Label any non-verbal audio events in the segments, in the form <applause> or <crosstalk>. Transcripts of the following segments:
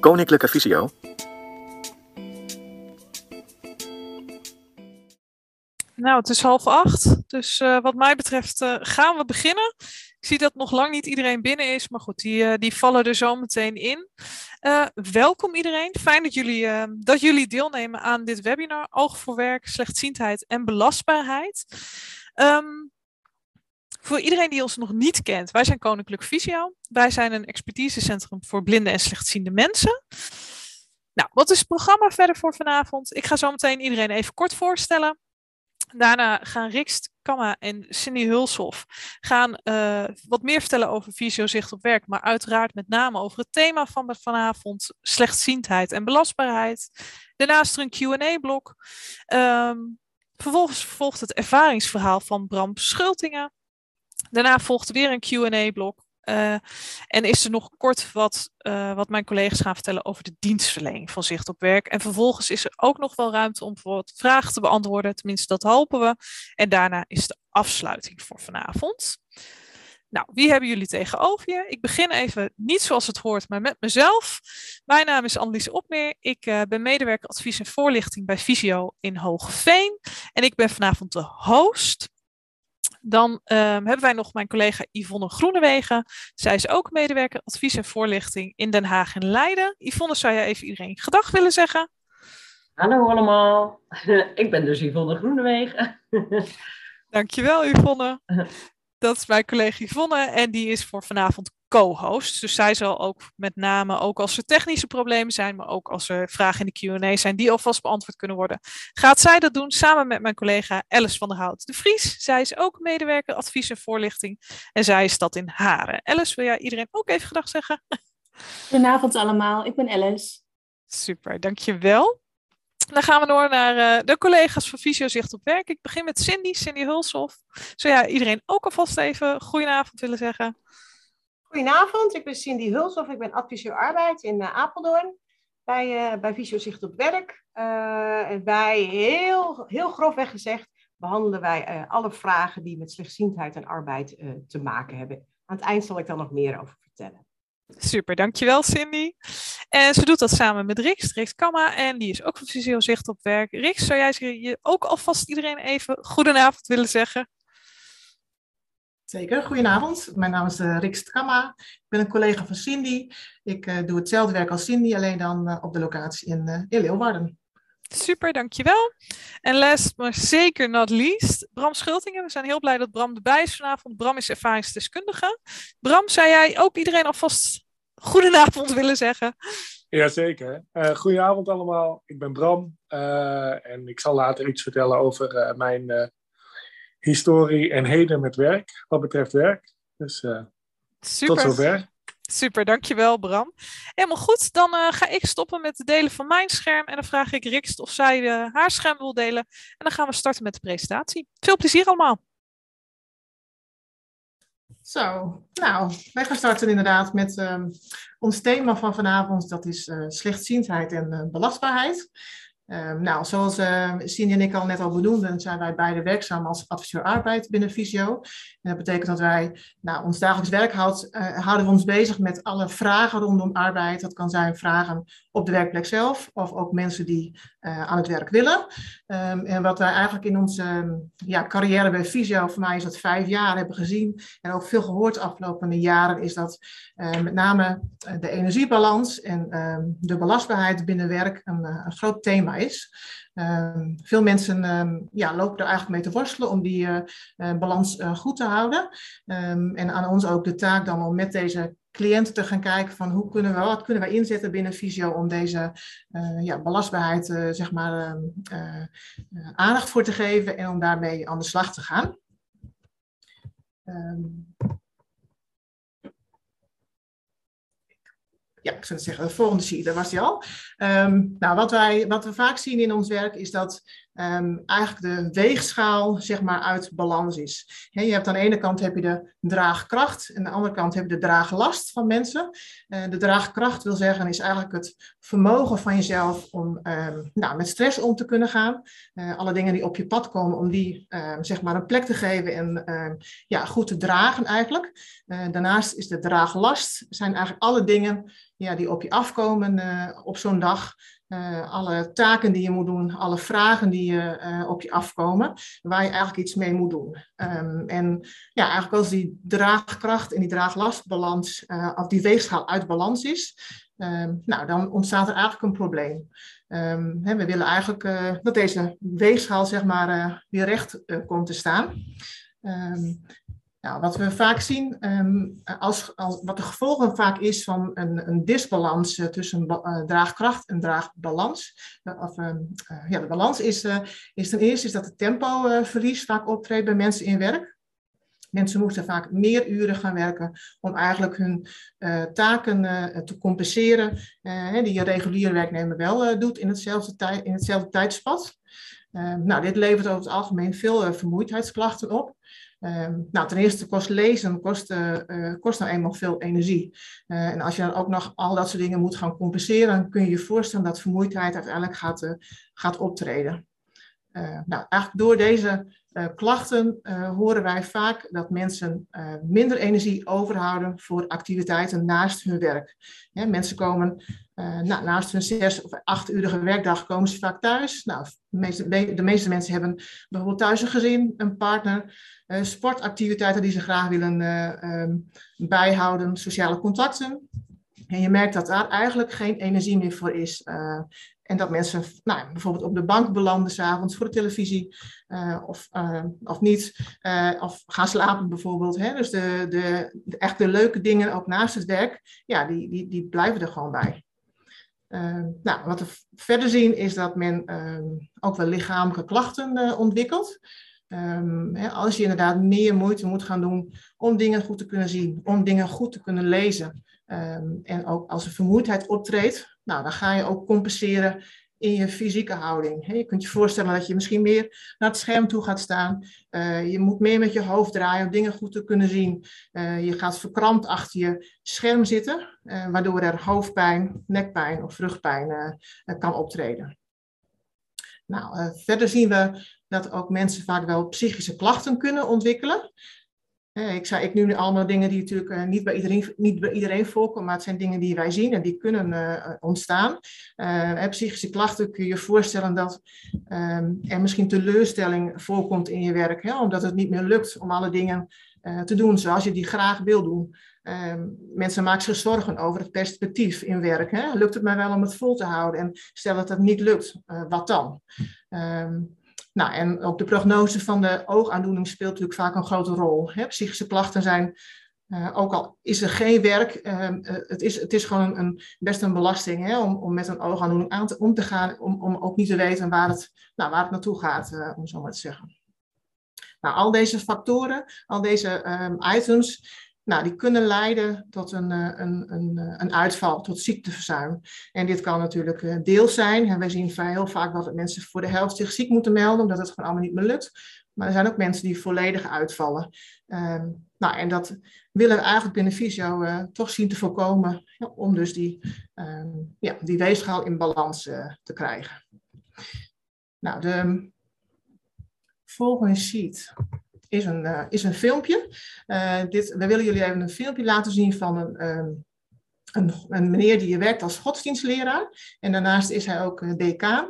Koninklijke Visio. Nou, het is half acht. Dus uh, wat mij betreft uh, gaan we beginnen. Ik zie dat nog lang niet iedereen binnen is, maar goed, die, uh, die vallen er zo meteen in. welkom iedereen. Fijn dat jullie, dat jullie deelnemen aan dit webinar Oog voor werk, slechtziendheid en belastbaarheid. Um, voor iedereen die ons nog niet kent, wij zijn Koninklijk Visio. Wij zijn een expertisecentrum voor blinde en slechtziende mensen. Nou, wat is het programma verder voor vanavond? Ik ga zo meteen iedereen even kort voorstellen. Daarna gaan Rikst Kamma en Cindy Hulshoff gaan uh, wat meer vertellen over Visio Zicht op Werk, maar uiteraard met name over het thema van vanavond, slechtziendheid en belastbaarheid. Daarnaast er een Q&A-blok. Um, vervolgens volgt het ervaringsverhaal van Bram Schultingen. Daarna volgt weer een QA-blok. Eh, en is er nog kort wat, uh, wat mijn collega's gaan vertellen over de dienstverlening van Zicht op Werk. En vervolgens is er ook nog wel ruimte om wat vragen te beantwoorden. Tenminste, dat hopen we. En daarna is de afsluiting voor vanavond. Nou, wie hebben jullie tegenover je? Ik begin even niet zoals het hoort, maar met mezelf. Mijn naam is Annelies Opmeer. Ik uh, ben medewerker advies en voorlichting bij Visio in Hogeveen. En ik ben vanavond de host. Dan um, hebben wij nog mijn collega Yvonne Groenewegen. Zij is ook medewerker advies en voorlichting in Den Haag en Leiden. Yvonne, zou jij even iedereen gedag willen zeggen? Hallo allemaal, <laughs> ik ben dus Yvonne Groenewegen. <laughs> Dankjewel Yvonne. Dat is mijn collega Yvonne en die is voor vanavond co-host. Dus zij zal ook met name, ook als er technische problemen zijn, maar ook als er vragen in de Q&A zijn die alvast beantwoord kunnen worden, gaat zij dat doen samen met mijn collega Alice van der Hout de Vries. Zij is ook medewerker advies en voorlichting en zij is dat in Haren. Alice, wil jij iedereen ook even gedag zeggen? Goedenavond allemaal, ik ben Alice. Super, dankjewel. Dan gaan we door naar uh, de collega's van Visio Zicht op Werk. Ik begin met Cindy, Cindy Hulshoff. Zou jij iedereen ook alvast even goedenavond willen zeggen? Goedenavond, ik ben Cindy Hulshoff. Ik ben adviseur arbeid in uh, Apeldoorn bij, uh, bij Visio Zicht op Werk. en wij, heel, heel grofweg gezegd, behandelen wij alle vragen die met slechtziendheid en arbeid te maken hebben. Aan het eind zal ik daar nog meer over vertellen. Super, dankjewel Cindy. En ze doet dat samen met Rix, Rix Kamma, en die is ook van Visio Zicht op Werk. Rix, zou jij je ook alvast iedereen even goedenavond willen zeggen? Zeker, goedenavond. Mijn naam is uh, Kamma. Ik ben een collega van Cindy. Ik uh, doe hetzelfde werk als Cindy, alleen dan uh, op de locatie in, in Leeuwarden. Super, dankjewel. En last maar zeker not least, Bram Schultingen. We zijn heel blij dat Bram erbij is vanavond. Bram is ervaringsdeskundige. Bram, zou jij ook iedereen alvast goedenavond willen zeggen? Jazeker. Uh, goedenavond allemaal. Ik ben Bram. Uh, en ik zal later iets vertellen over uh, mijn historie en heden met werk, wat betreft werk. Dus Super. tot zover. Super, dankjewel Bram. Helemaal goed, dan uh, ga ik stoppen met het delen van mijn scherm en dan vraag ik Rikst of zij uh, haar scherm wil delen. En dan gaan we starten met de presentatie. Veel plezier allemaal. Zo, nou, wij gaan starten inderdaad met um, ons thema van vanavond. Dat is uh, slechtziendheid en belastbaarheid. Um, nou, zoals uh, en ik al net al benoemden, zijn wij beide werkzaam als adviseur arbeid binnen Visio. En dat betekent dat wij, nou, ons dagelijks werk houdt, uh, houden we ons bezig met alle vragen rondom arbeid. Dat kan zijn vragen op de werkplek zelf, of ook mensen die uh, aan het werk willen. Um, en wat wij eigenlijk in onze um, ja, carrière bij Visio, voor mij is dat vijf jaar, hebben gezien en ook veel gehoord de afgelopen jaren, is dat met name de energiebalans en de belastbaarheid binnen werk een, een groot thema is. Veel mensen ja, lopen er eigenlijk mee te worstelen om die balans goed te houden. En aan ons ook de taak dan om met deze cliënten te gaan kijken van hoe kunnen we, wat kunnen we inzetten binnen Visio om deze ja, belastbaarheid zeg maar, aandacht voor te geven en om daarmee aan de slag te gaan. ja, ik zou zeggen, de volgende sheet, daar was hij al. Um, nou, wat, wij, wat we vaak zien in ons werk is dat um, eigenlijk de weegschaal zeg maar uit balans is. Je hebt aan de ene kant heb je de draagkracht en aan de andere kant heb je de draaglast van mensen. Uh, de draagkracht wil zeggen is eigenlijk het vermogen van jezelf om um, nou, met stress om te kunnen gaan. Uh, alle dingen die op je pad komen om die zeg maar een plek te geven en ja, goed te dragen eigenlijk. Uh, daarnaast is de draaglast zijn eigenlijk alle dingen ja, die op je afkomen op zo'n dag. alle taken die je moet doen, alle vragen die je, op je afkomen, waar je eigenlijk iets mee moet doen. Ehm, en ja, eigenlijk als die draagkracht en die draaglastbalans, of die weegschaal uit balans is, Ehm, nou, dan ontstaat er eigenlijk een probleem. Ehm, hè, we willen eigenlijk dat deze weegschaal zeg maar, weer recht komt te staan. Nou, wat we vaak zien, als, als, wat de gevolgen vaak is van een, een disbalans tussen draagkracht en draagbalans. of, ja, de balans is, is ten eerste is dat het tempoverlies vaak optreedt bij mensen in werk. Mensen moesten vaak meer uren gaan werken om eigenlijk hun uh, taken uh, te compenseren, uh, die je reguliere werknemer wel doet in hetzelfde, in hetzelfde tijdspad. nou, dit levert over het algemeen veel vermoeidheidsklachten op. nou, ten eerste kost lezen kost, kost nou eenmaal veel energie. en als je dan ook nog al dat soort dingen moet gaan compenseren, kun je je voorstellen dat vermoeidheid uiteindelijk gaat, gaat optreden. nou, eigenlijk door deze uh, klachten uh, horen wij vaak dat mensen uh, minder energie overhouden voor activiteiten naast hun werk. Mensen komen na, naast hun zes of achtuurige werkdag komen ze vaak thuis. Nou, de, meeste, de meeste mensen hebben bijvoorbeeld thuis een gezin, een partner, sportactiviteiten die ze graag willen um, bijhouden, sociale contacten. En je merkt dat daar eigenlijk geen energie meer voor is. En dat mensen nou, bijvoorbeeld op de bank belanden s'avonds voor de televisie of, of niet. Of gaan slapen bijvoorbeeld. Hè? Dus de, de, de, echt de leuke dingen ook naast het werk, ja, die, die, die blijven er gewoon bij. Nou, wat we verder zien is dat men ook wel lichamelijke klachten ontwikkelt. Um, hè, als je inderdaad meer moeite moet gaan doen om dingen goed te kunnen zien, om dingen goed te kunnen lezen. En ook als er vermoeidheid optreedt, nou, dan ga je ook compenseren in je fysieke houding. Je kunt je voorstellen dat je misschien meer naar het scherm toe gaat staan. Uh, je moet meer met je hoofd draaien om dingen goed te kunnen zien. Uh, je gaat verkrampt achter je scherm zitten, uh, waardoor er hoofdpijn, nekpijn of rugpijn kan optreden. Nou, verder zien we dat ook mensen vaak wel psychische klachten kunnen ontwikkelen. Ik zei, ik nu allemaal dingen die natuurlijk uh, niet, bij iedereen, niet bij iedereen voorkomen, maar het zijn dingen die wij zien en die kunnen uh, ontstaan. Uh, psychische klachten kun je je voorstellen dat um, er misschien teleurstelling voorkomt in je werk, hè, omdat het niet meer lukt om alle dingen te doen zoals je die graag wil doen. Um, mensen maken zich zorgen over het perspectief in werk. Hè. Lukt het mij wel om het vol te houden? En stel dat het niet lukt, wat dan? Um, nou, en ook de prognose van de oogaandoening speelt natuurlijk vaak een grote rol. Hè? Psychische klachten zijn, uh, ook al is er geen werk, uh, het, is, het is gewoon een, best een belasting hè? Om, om met een oogaandoening aan te, om te gaan, om, om ook niet te weten waar het, nou, waar het naartoe gaat, uh, om zo maar te zeggen. Nou, al deze factoren, al deze um, items, nou, die kunnen leiden tot een, eh, een, een, eh, een uitval, tot ziekteverzuim. En dit kan natuurlijk eh, deels zijn. En wij zien heel vaak dat mensen voor de helft zich ziek moeten melden, omdat het gewoon allemaal niet meer lukt. Maar er zijn ook mensen die volledig uitvallen. Um, nou, en dat willen we eigenlijk binnen Visio toch zien te voorkomen, ja, om dus die, um, ja, die weegschaal in balans te krijgen. Nou, de volgende sheet is een, uh, is een filmpje. Uh, dit, we willen jullie even een filmpje laten zien van een, um, een, een, meneer die werkt als godsdienstleraar. En daarnaast is hij ook uh, decaan.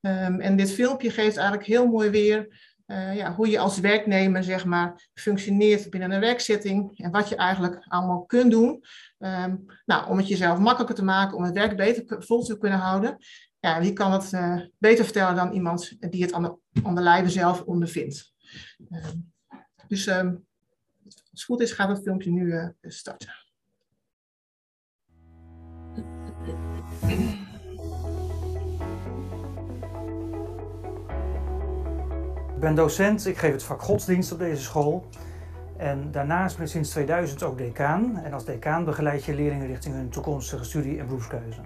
Um, en dit filmpje geeft eigenlijk heel mooi weer ja, hoe je als werknemer zeg maar, functioneert binnen een werkzetting. En wat je eigenlijk allemaal kunt doen. Um, nou, om het jezelf makkelijker te maken, om het werk beter vol te kunnen houden. Ja, wie kan het beter vertellen dan iemand die het aan de, aan de lijve zelf ondervindt. Dus um, als het goed is, gaat het filmpje nu uh, starten. Ik ben docent, ik geef het vak godsdienst op deze school. En daarnaast ben ik sinds 2000 ook decaan. En als decaan begeleid je leerlingen richting hun toekomstige studie- en beroepskeuze.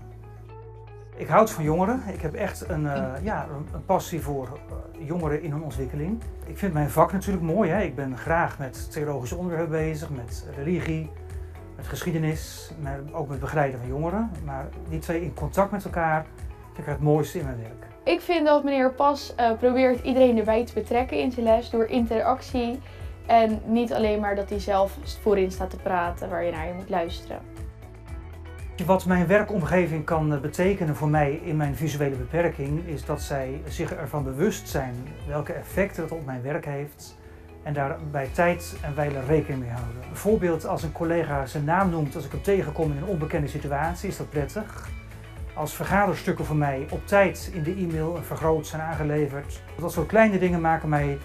Ik houd van jongeren. Ik heb echt een, uh, ja, een, passie voor uh, jongeren in hun ontwikkeling. Ik vind mijn vak natuurlijk mooi. Hè? Ik ben graag met theologische onderwerpen bezig, met religie, met geschiedenis, met, ook met begeleiden van jongeren. Maar die twee in contact met elkaar vind ik het mooiste in mijn werk. Ik vind dat meneer Pas uh, probeert iedereen erbij te betrekken in zijn les door interactie. En niet alleen maar dat hij zelf voorin staat te praten waar je naar je moet luisteren. Wat mijn werkomgeving kan eh, betekenen voor mij in mijn visuele beperking is dat zij zich ervan bewust zijn welke effecten het op mijn werk heeft en daar bij tijd en wijle rekening mee houden. Bijvoorbeeld als een collega zijn naam noemt als ik hem tegenkom in een onbekende situatie, is dat prettig. Als vergaderstukken voor mij op tijd in de e-mail vergroot zijn aangeleverd. Dat soort kleine dingen maken mij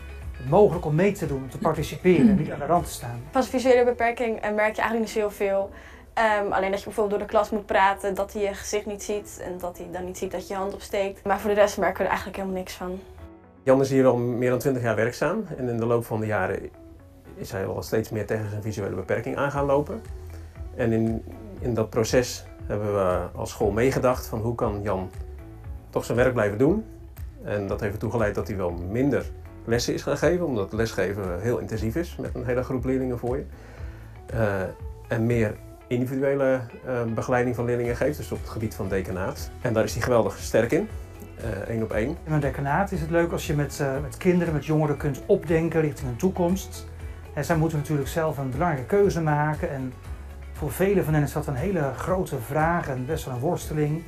mogelijk om mee te doen, om te participeren en niet aan de rand te staan. Van visuele beperking eh, merk je eigenlijk niet zo heel veel. Ehm, alleen dat je bijvoorbeeld door de klas moet praten, dat hij je gezicht niet ziet en dat hij dan niet ziet dat je je hand opsteekt. Maar voor de rest merken we er eigenlijk helemaal niks van. Jan is hier al meer dan 20 jaar werkzaam en in de loop van de jaren is hij al steeds meer tegen zijn visuele beperking aan gaan lopen. En in, in dat proces hebben we als school meegedacht van hoe kan Jan toch zijn werk blijven doen. En dat heeft ertoe geleid dat hij wel minder lessen is gaan geven, omdat lesgeven heel intensief is met een hele groep leerlingen voor je. Uh, en meer individuele uh, begeleiding van leerlingen geeft, dus op het gebied van decanaat. En daar is hij geweldig sterk in, uh, één op één. In mijn decanaat is het leuk als je met, uh, met kinderen, met jongeren kunt opdenken richting een toekomst. En zij moeten natuurlijk zelf een belangrijke keuze maken en voor velen van hen is dat een hele grote vraag en best wel een worsteling.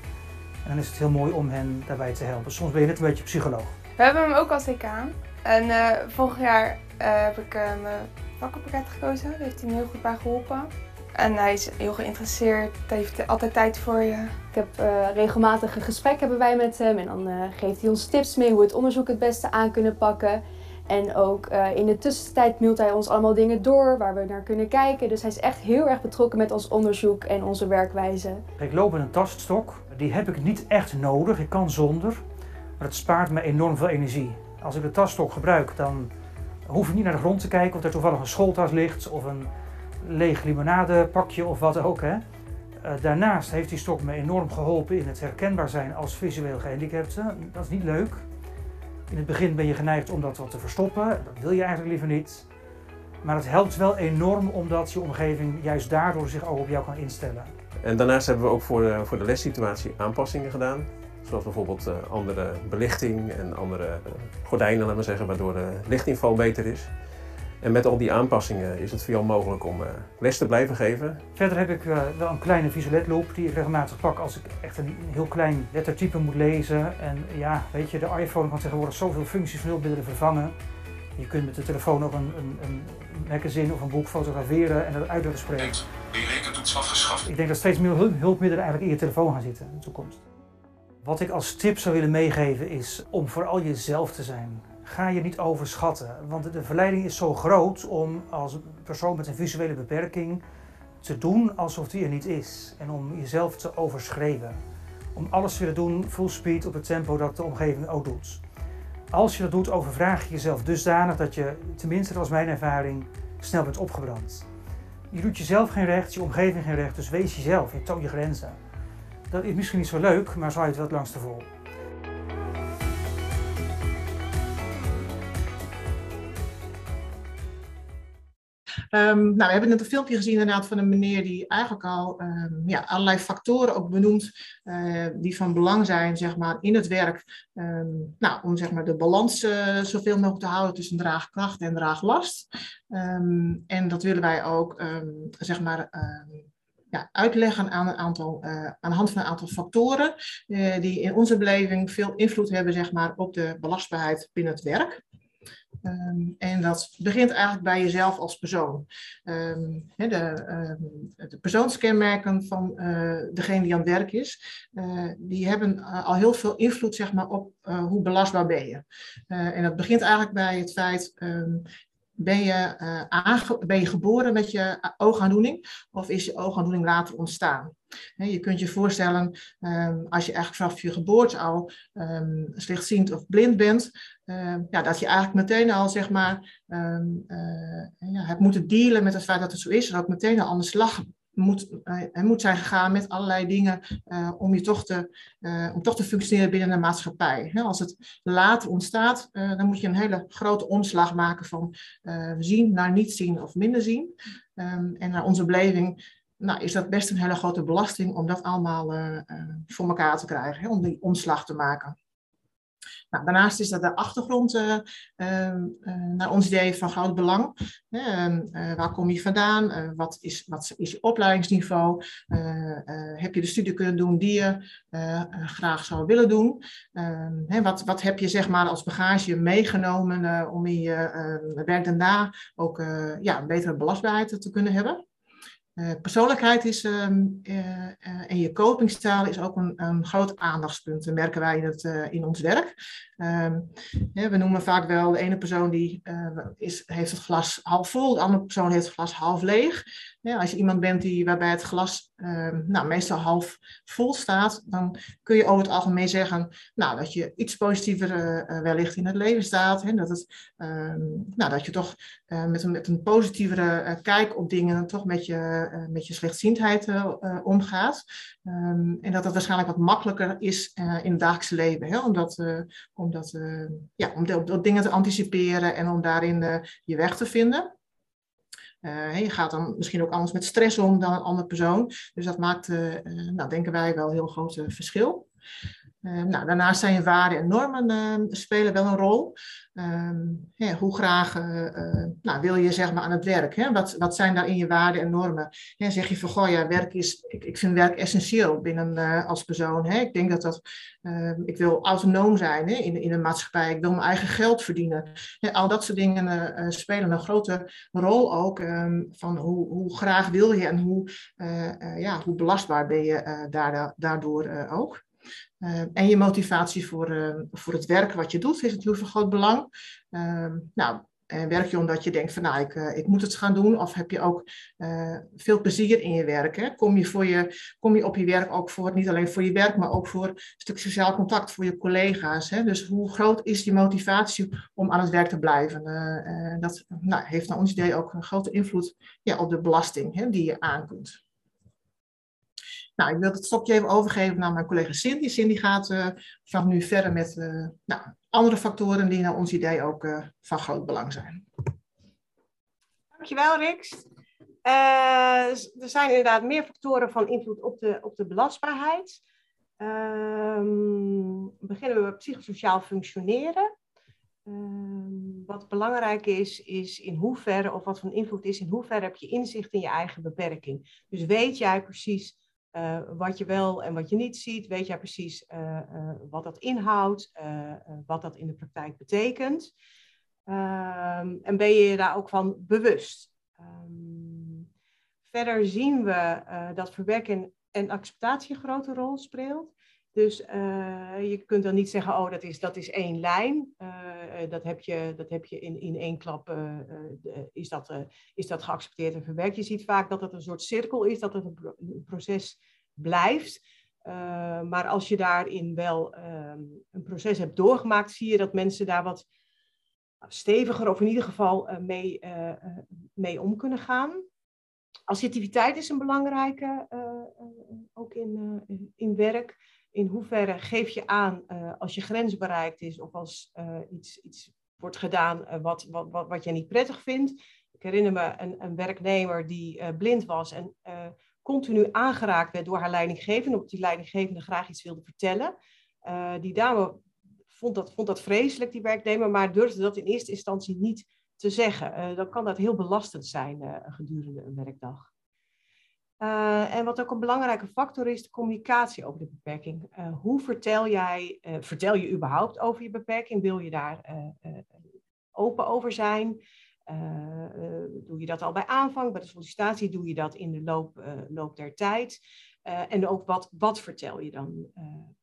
En dan is het heel mooi om hen daarbij te helpen. Soms ben je net een beetje psycholoog. We hebben hem ook als decaan. En uh, vorig jaar heb ik mijn vakkenpakket gekozen. Daar heeft hij me heel goed bij geholpen. En hij is heel geïnteresseerd, hij heeft altijd tijd voor je. Ik heb uh, regelmatige gesprekken hebben wij met hem en dan uh, geeft hij ons tips mee hoe we het onderzoek het beste aan kunnen pakken. En ook uh, in de tussentijd mailt hij ons allemaal dingen door waar we naar kunnen kijken. Dus hij is echt heel erg betrokken met ons onderzoek en onze werkwijze. Ik loop met een taststok. Die heb ik niet echt nodig, ik kan zonder. Maar het spaart me enorm veel energie. Als ik de taststok gebruik, dan hoef ik niet naar de grond te kijken of er toevallig een schooltas ligt of een leeg limonadepakje of wat ook. Hè. Uh, daarnaast heeft die stok me enorm geholpen in het herkenbaar zijn als visueel gehandicapte. Dat is niet leuk. In het begin ben je geneigd om dat wat te verstoppen. Dat wil je eigenlijk liever niet. Maar het helpt wel enorm omdat je omgeving juist daardoor zich ook op jou kan instellen. En daarnaast hebben we ook voor de, voor de lessituatie aanpassingen gedaan. Zoals bijvoorbeeld uh, andere belichting en andere uh, gordijnen, laten we zeggen, waardoor de lichtinval beter is. En met al die aanpassingen is het voor jou mogelijk om uh, les te blijven geven. Verder heb ik uh, wel een kleine visueletloop die ik regelmatig pak als ik echt een heel klein lettertype moet lezen. En ja, weet je, de iPhone kan tegenwoordig zoveel functies van hulpmiddelen vervangen. Je kunt met de telefoon ook een, een, een magazine of een boek fotograferen en dat uit laten spreken. Die rekentoets afgeschaft. Ik denk dat steeds meer hulpmiddelen eigenlijk in je telefoon gaan zitten in de toekomst. Wat ik als tip zou willen meegeven is om vooral jezelf te zijn ga je niet overschatten. Want de verleiding is zo groot om als persoon met een visuele beperking te doen alsof die er niet is. En om jezelf te overschreven. Om alles te willen doen full speed op het tempo dat de omgeving ook doet. Als je dat doet, overvraag je jezelf dusdanig dat je, tenminste was mijn ervaring, snel bent opgebrand. Je doet jezelf geen recht, je omgeving geen recht, dus wees jezelf, je toon je grenzen. Dat is misschien niet zo leuk, maar zou je het wel het langste vol. Um, nou, we hebben net een filmpje gezien inderdaad van een meneer die eigenlijk al um, ja, allerlei factoren ook benoemt uh, die van belang zijn zeg maar, in het werk. Um, nou, om zeg maar, de balans uh, zoveel mogelijk te houden tussen draagkracht en draaglast. en dat willen wij ook zeg maar, ja, uitleggen aan, een aantal, uh, aan de hand van een aantal factoren die in onze beleving veel invloed hebben zeg maar, op de belastbaarheid binnen het werk. Um, en dat begint eigenlijk bij jezelf als persoon. He, de, um, de, persoonskenmerken van uh, degene die aan het werk is, uh, die hebben uh, al heel veel invloed zeg maar, op hoe belastbaar ben je. en dat begint eigenlijk bij het feit, ben je, ben je geboren met je oogaandoening of is je oogaandoening later ontstaan? Je kunt je voorstellen, um, als je eigenlijk vanaf je geboorte al um, slechtziend of blind bent, um, ja, dat je eigenlijk meteen al zeg maar, uh, ja, hebt moeten dealen met het feit dat het zo is en ook meteen al aan de slag moet, moet zijn gegaan met allerlei dingen uh, om je toch te, uh, om toch te functioneren binnen de maatschappij. Als het later ontstaat, dan moet je een hele grote omslag maken van zien naar niet zien of minder zien. Um, en naar onze beleving nou, is dat best een hele grote belasting om dat allemaal voor elkaar te krijgen, om die omslag te maken. Nou, daarnaast is dat de achtergrond uh, naar ons idee van groot belang. Uh, waar kom je vandaan? wat, is, wat is je opleidingsniveau? heb je de studie kunnen doen die je graag zou willen doen? Ehm, wat, wat heb je zeg maar, als bagage meegenomen om in je werk daarna ook ja, een betere belastbaarheid te kunnen hebben? Uh, persoonlijkheid is, um, en je copingstijl is ook een, een groot aandachtspunt. Dat merken wij in, het, in ons werk. Um, we noemen vaak wel de ene persoon die is, heeft het glas half vol, de andere persoon heeft het glas half leeg. Ja, als je iemand bent die, waarbij het glas um, nou, meestal half vol staat, dan kun je over het algemeen zeggen nou, dat je iets positiever uh, wellicht in het leven staat. Hè, dat, het, um, nou, dat je toch uh, met, een, met een positievere kijk op dingen toch met je, met je slechtziendheid omgaat. Um, en dat het waarschijnlijk wat makkelijker is in het dagelijkse leven. Hè, omdat, omdat, ja, om, de, om dingen te anticiperen en om daarin je weg te vinden. Uh, je gaat dan misschien ook anders met stress om dan een andere persoon. Dus dat maakt, uh, nou, denken wij, wel een heel groot verschil. Uh, nou, daarnaast zijn waarden en normen spelen wel een rol. Ehm, hoe graag nou, wil je zeg maar, aan het werk? Hè? Wat, wat zijn daarin je waarden en normen? Zeg je van, goh, ja, werk is, ik, ik vind werk essentieel binnen als persoon. Hè? Ik denk dat dat, ehm, ik wil autonoom zijn hè, in, in een maatschappij. Ik wil mijn eigen geld verdienen. al dat soort dingen spelen een grote rol ook um, van hoe, hoe graag wil je en hoe, ja, hoe belastbaar ben je daardoor ook. Uh, en je motivatie voor, uh, voor het werk wat je doet is natuurlijk van groot belang. Uh, nou, en werk je omdat je denkt van nou, ik, ik moet het gaan doen, of heb je ook veel plezier in je werk? Hè? Kom, je voor je, kom je op je werk ook voor, niet alleen voor je werk, maar ook voor een stuk sociaal contact, voor je collega's. Hè? Dus hoe groot is je motivatie om aan het werk te blijven? dat nou, heeft naar ons idee ook een grote invloed ja, op de belasting hè, die je aankunt. Nou, ik wil het stokje even overgeven naar mijn collega Cindy. Cindy gaat uh, nu verder met uh, nou, andere factoren die naar ons idee ook uh, van groot belang zijn. Dankjewel, Rix. er zijn inderdaad meer factoren van invloed op de, op de belastbaarheid. Um, beginnen we met psychosociaal functioneren. Um, wat belangrijk is, is in hoeverre, of wat van invloed is, in hoeverre heb je inzicht in je eigen beperking. Dus weet jij precies uh, wat je wel en wat je niet ziet, weet jij precies uh, uh, wat dat inhoudt, wat dat in de praktijk betekent. Um, en ben je je daar ook van bewust. Um, verder zien we dat verwerking en acceptatie een grote rol speelt. Dus je kunt dan niet zeggen, oh, dat is, dat is één lijn. dat heb je, dat heb je in, in één klap, is, dat, is dat geaccepteerd en verwerkt. Je ziet vaak dat het een soort cirkel is, dat het een proces blijft. Maar als je daarin wel uh, een proces hebt doorgemaakt, zie je dat mensen daar wat steviger of in ieder geval mee, mee om kunnen gaan. Assertiviteit is een belangrijke, ook in, in werk. In hoeverre geef je aan als je grens bereikt is of als iets, iets wordt gedaan wat, wat, wat, wat je niet prettig vindt. Ik herinner me een, een werknemer die blind was en continu aangeraakt werd door haar leidinggevende, omdat die leidinggevende graag iets wilde vertellen. Die dame vond dat, vond dat vreselijk, die werknemer, maar durfde dat in eerste instantie niet te zeggen. Dan kan dat heel belastend zijn gedurende een werkdag. En wat ook een belangrijke factor is, de communicatie over de beperking. hoe vertel jij, vertel je überhaupt over je beperking? Wil je daar open over zijn? Doe je dat al bij aanvang, bij de sollicitatie? Doe je dat in de loop, der tijd? En ook wat, wat vertel je dan,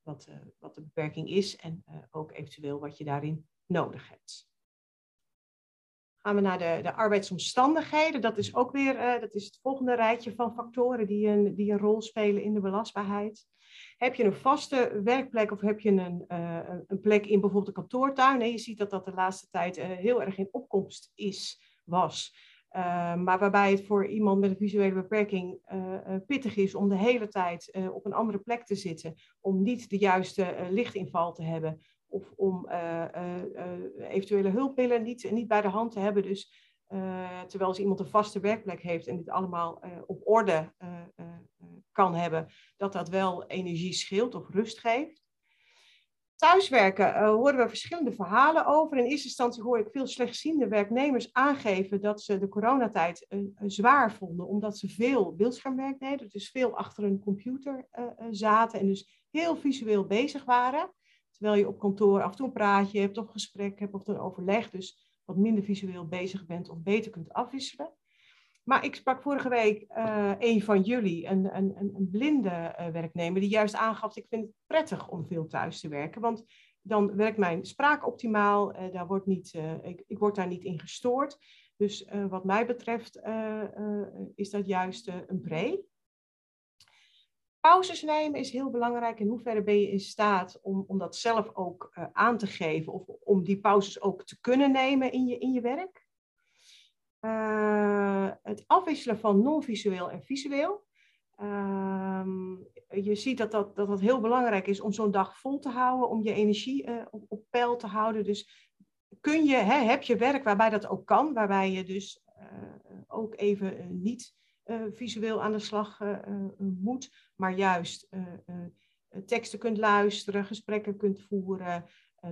wat, wat de beperking is en ook eventueel wat je daarin nodig hebt. Gaan we naar de, de arbeidsomstandigheden. Dat is ook weer dat is het volgende rijtje van factoren die een, die een rol spelen in de belastbaarheid. Heb je een vaste werkplek of heb je een, uh, een plek in bijvoorbeeld de kantoortuin? je ziet dat dat de laatste tijd uh, heel erg in opkomst is, was. Uh, maar waarbij het voor iemand met een visuele beperking pittig is om de hele tijd op een andere plek te zitten, om niet de juiste lichtinval te hebben of om eventuele hulpmiddelen niet, niet bij de hand te hebben. Dus terwijl als iemand een vaste werkplek heeft en dit allemaal op orde kan hebben, dat dat wel energie scheelt of rust geeft. Thuiswerken uh, horen we verschillende verhalen over. In eerste instantie hoor ik veel slechtziende werknemers aangeven dat ze de coronatijd zwaar vonden, omdat ze veel beeldschermwerk deden, dus veel achter een computer zaten en dus heel visueel bezig waren. Terwijl je op kantoor af en toe een praatje hebt of een gesprek hebt of een overleg, dus wat minder visueel bezig bent of beter kunt afwisselen. Maar ik sprak vorige week uh, een van jullie, een, een, een blinde uh, werknemer, die juist aangaf: Ik vind het prettig om veel thuis te werken. Want dan werkt mijn spraak optimaal, uh, daar wordt niet, ik, ik word daar niet in gestoord. Dus wat mij betreft is dat juist een pre. Pauzes nemen is heel belangrijk. In hoeverre ben je in staat om, om dat zelf ook aan te geven of om die pauzes ook te kunnen nemen in je, in je werk? Uh, het afwisselen van non-visueel en visueel. Uh, je ziet dat dat, dat dat heel belangrijk is om zo'n dag vol te houden, om je energie uh, op, op, peil te houden. Dus kun je, hè, heb je werk waarbij dat ook kan, waarbij je dus ook even niet visueel aan de slag moet, maar juist teksten kunt luisteren, gesprekken kunt voeren,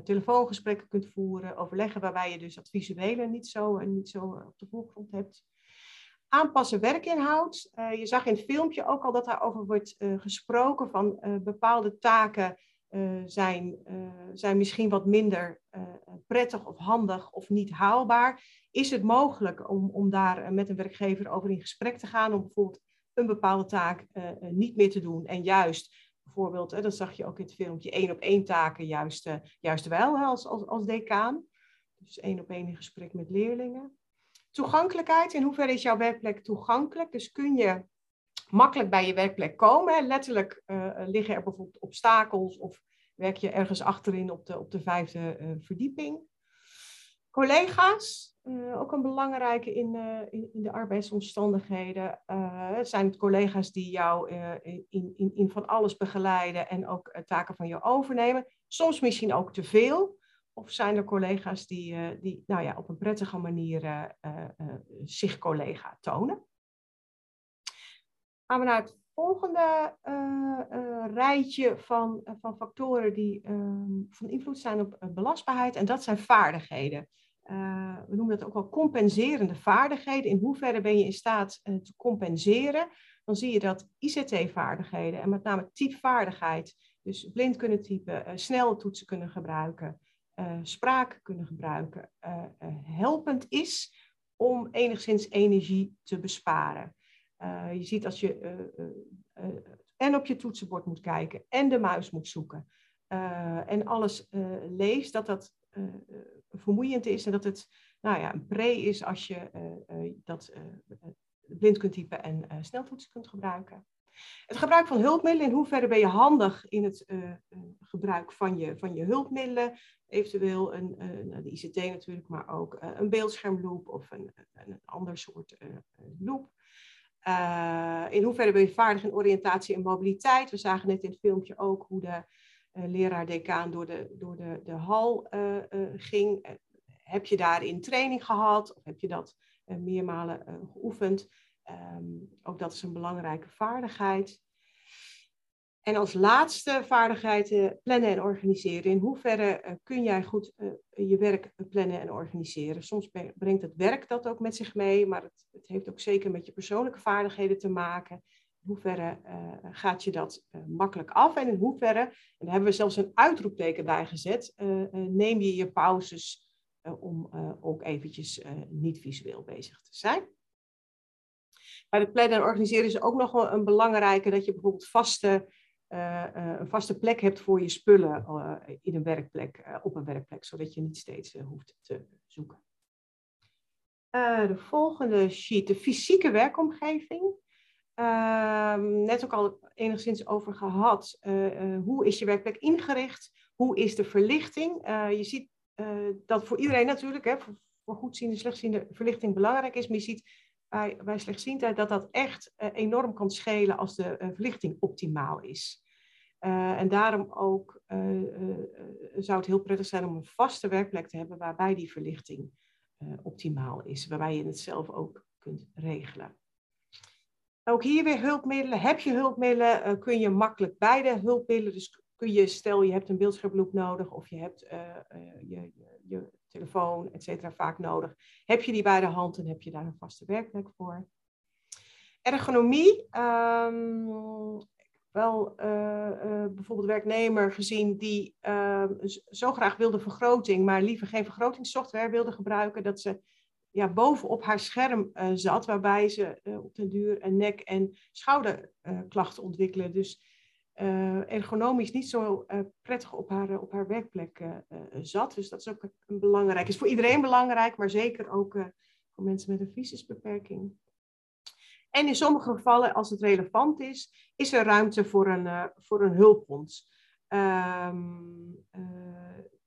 telefoongesprekken kunt voeren, overleggen waarbij je dus dat visuele niet zo, niet zo op de voorgrond hebt. Aanpassen werkinhoud. Je zag in het filmpje ook al dat daarover wordt gesproken van bepaalde taken zijn, zijn misschien wat minder prettig of handig of niet haalbaar. Is het mogelijk om, om daar met een werkgever over in gesprek te gaan om bijvoorbeeld een bepaalde taak niet meer te doen en juist bijvoorbeeld, hè, dat zag je ook in het filmpje, één op één taken juist, juist wel als, als, als decaan. Dus één op één in gesprek met leerlingen. Toegankelijkheid, in hoeverre is jouw werkplek toegankelijk? Dus kun je makkelijk bij je werkplek komen? Letterlijk uh, liggen er bijvoorbeeld obstakels of werk je ergens achterin op de, op de vijfde uh, verdieping? Collega's, uh, ook een belangrijke in, in, in, de arbeidsomstandigheden. Zijn het collega's die jou in, in, in van alles begeleiden en ook taken van je overnemen. Soms misschien ook te veel. Of zijn er collega's die, die nou ja, op een prettige manier zich collega tonen. Gaan we naar het volgende rijtje van, van factoren die ehm, van invloed zijn op belastbaarheid. En dat zijn vaardigheden. We noemen dat ook wel compenserende vaardigheden. In hoeverre ben je in staat te compenseren? Dan zie je dat ICT-vaardigheden en met name typvaardigheid, dus blind kunnen typen, uh, snel toetsen kunnen gebruiken, spraak kunnen gebruiken, helpend is om enigszins energie te besparen. Je ziet als je en op je toetsenbord moet kijken en de muis moet zoeken en alles leest, dat dat vermoeiend is en dat het nou ja, een pre is als je dat blind kunt typen en sneltoetsen kunt gebruiken. Het gebruik van hulpmiddelen, in hoeverre ben je handig in het gebruik van je, van je hulpmiddelen, eventueel een, nou, de ICT natuurlijk, maar ook een beeldschermloop of een, een ander soort loop. In hoeverre ben je vaardig in oriëntatie en mobiliteit? We zagen net in het filmpje ook hoe de uh, leraar-decaan door de, door de, de hal uh, ging. heb je daarin training gehad of heb je dat meermalen geoefend? Um, ook dat is een belangrijke vaardigheid. En als laatste vaardigheid plannen en organiseren. In hoeverre kun jij goed je werk plannen en organiseren? Soms brengt het werk dat ook met zich mee, maar het, het heeft ook zeker met je persoonlijke vaardigheden te maken in hoeverre gaat je dat makkelijk af en in hoeverre, en daar hebben we zelfs een uitroepteken bij gezet, neem je je pauzes om ook eventjes niet visueel bezig te zijn. Bij het plannen en organiseren is ook nog een belangrijke dat je bijvoorbeeld vaste, een vaste plek hebt voor je spullen in een werkplek, op een werkplek, zodat je niet steeds hoeft te zoeken. de volgende sheet, de fysieke werkomgeving. Ehm, net ook al enigszins over gehad. Hoe is je werkplek ingericht? Hoe is de verlichting? Je ziet dat voor iedereen natuurlijk, hè, voor, voor goedziende, slechtziende, verlichting belangrijk is. Maar je ziet bij, bij slechtziendheid dat dat echt enorm kan schelen als de verlichting optimaal is. en daarom ook zou het heel prettig zijn om een vaste werkplek te hebben waarbij die verlichting optimaal is. Waarbij je het zelf ook kunt regelen. Ook hier weer hulpmiddelen. Heb je hulpmiddelen, kun je makkelijk beide hulpmiddelen, dus kun je, stel je hebt een beeldschermloop nodig of je hebt je, je, je, telefoon, et cetera, vaak nodig. Heb je die bij de hand, dan heb je daar een vaste werkplek voor. Ergonomie. Um, wel uh, bijvoorbeeld werknemer gezien die ehm, zo graag wilde vergroting, maar liever geen vergrotingssoftware wilde gebruiken, dat ze ja, bovenop haar scherm zat, waarbij ze op den duur een nek- en schouderklachten ontwikkelen. Dus uh, ergonomisch niet zo uh, prettig op haar, op haar werkplek zat. Dus dat is ook een belangrijk. is voor iedereen belangrijk, maar zeker ook voor mensen met een visuebeperking. En in sommige gevallen, als het relevant is, is er ruimte voor een, voor een. Um,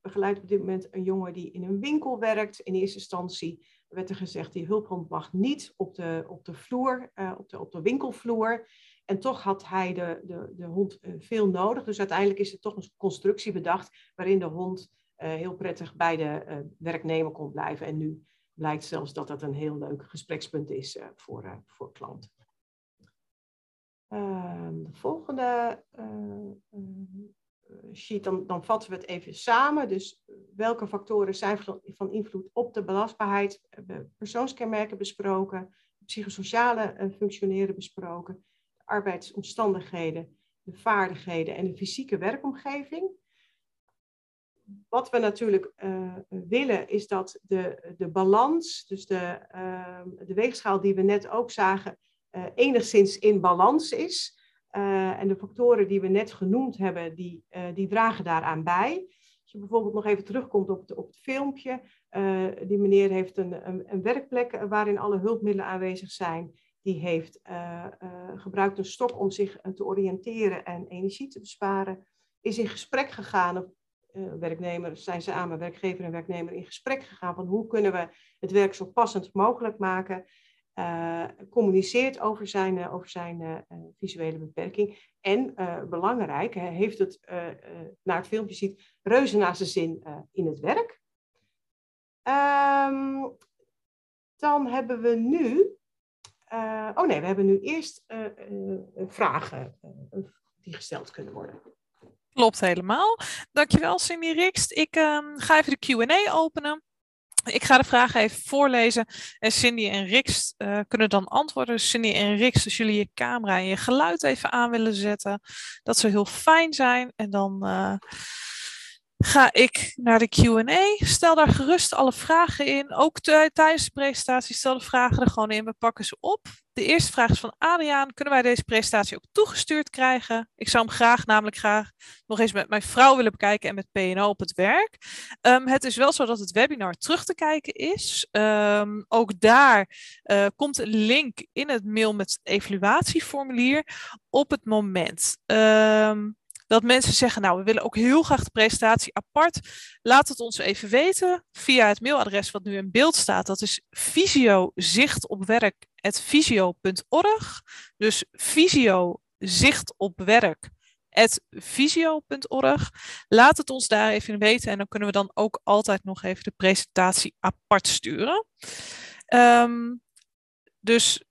begeleid op dit moment een jongen die in een winkel werkt. In eerste instantie werd er gezegd, die hulphond mag niet op de, op de vloer, op, de, op de winkelvloer. En toch had hij de, de, de hond eh, veel nodig. Dus uiteindelijk is er toch een constructie bedacht waarin de hond uh, heel prettig bij de uh, werknemer kon blijven. En nu blijkt zelfs dat dat een heel leuk gesprekspunt is voor, voor klanten. Ehm, de volgende sheet, dan, dan vatten we het even samen. Dus welke factoren zijn van, invloed op de belastbaarheid? We persoonskenmerken besproken, psychosociale functioneren besproken arbeidsomstandigheden, de vaardigheden en de fysieke werkomgeving. Wat we natuurlijk uh, willen is dat de, de balans, dus de, uh, de weegschaal die we net ook zagen, uh, enigszins in balans is. en de factoren die we net genoemd hebben, die, die dragen daaraan bij. Als je bijvoorbeeld nog even terugkomt op het, op het filmpje, die meneer heeft een, een werkplek waarin alle hulpmiddelen aanwezig zijn die heeft uh, uh, gebruikt een stok om zich eh, te oriënteren en energie te besparen, is in gesprek gegaan, uh, werknemer, zijn samen, werkgever en werknemer, in gesprek gegaan van hoe kunnen we het werk zo passend mogelijk maken, communiceert over zijn, over zijn visuele beperking en belangrijk, heeft het, naar het filmpje ziet, reuze naar zijn zin in het werk. Um, dan hebben we nu uh, oh nee, we hebben nu eerst uh, uh, vragen die gesteld kunnen worden. Klopt helemaal. Dankjewel Cindy Rikst. Ik ehm, ga even de Q&A openen. Ik ga de vragen even voorlezen en Cindy en Rix kunnen dan antwoorden. Cindy en Rix, als jullie je camera en je geluid even aan willen zetten, dat zou heel fijn zijn. En dan ga ik naar de Q&A. Stel daar gerust alle vragen in. Ook tijdens de presentatie stel de vragen er gewoon in. We pakken ze op. De eerste vraag is van Adriaan. Kunnen wij deze presentatie ook toegestuurd krijgen? Ik zou hem graag, namelijk graag, nog eens met mijn vrouw willen bekijken en met PNO op het werk. Um, het is wel zo dat het webinar terug te kijken is. Um, ook daar uh, komt een link in het mail met evaluatieformulier op het moment. Um, dat mensen zeggen, nou, we willen ook heel graag de presentatie apart. Laat het ons even weten via het mailadres wat nu in beeld staat. Dat is visiozichtopwerk.visio.org. Dus visio zicht op werk visio.org. Laat het ons daar even weten en dan kunnen we dan ook altijd nog even de presentatie apart sturen. Um, dus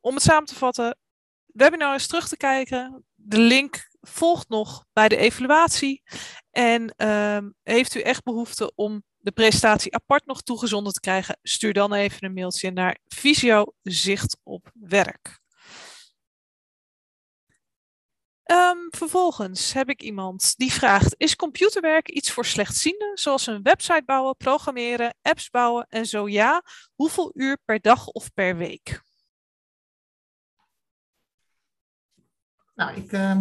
om het samen te vatten, webinar is terug te kijken. De link volgt nog bij de evaluatie. En um, heeft u echt behoefte om de presentatie apart nog toegezonden te krijgen, stuur dan even een mailtje naar Visio Zicht op Werk. Um, vervolgens heb ik iemand die vraagt: Is computerwerk iets voor slechtzienden, zoals een website bouwen, programmeren, apps bouwen en zo ja, hoeveel uur per dag of per week? Nou, ik, uh,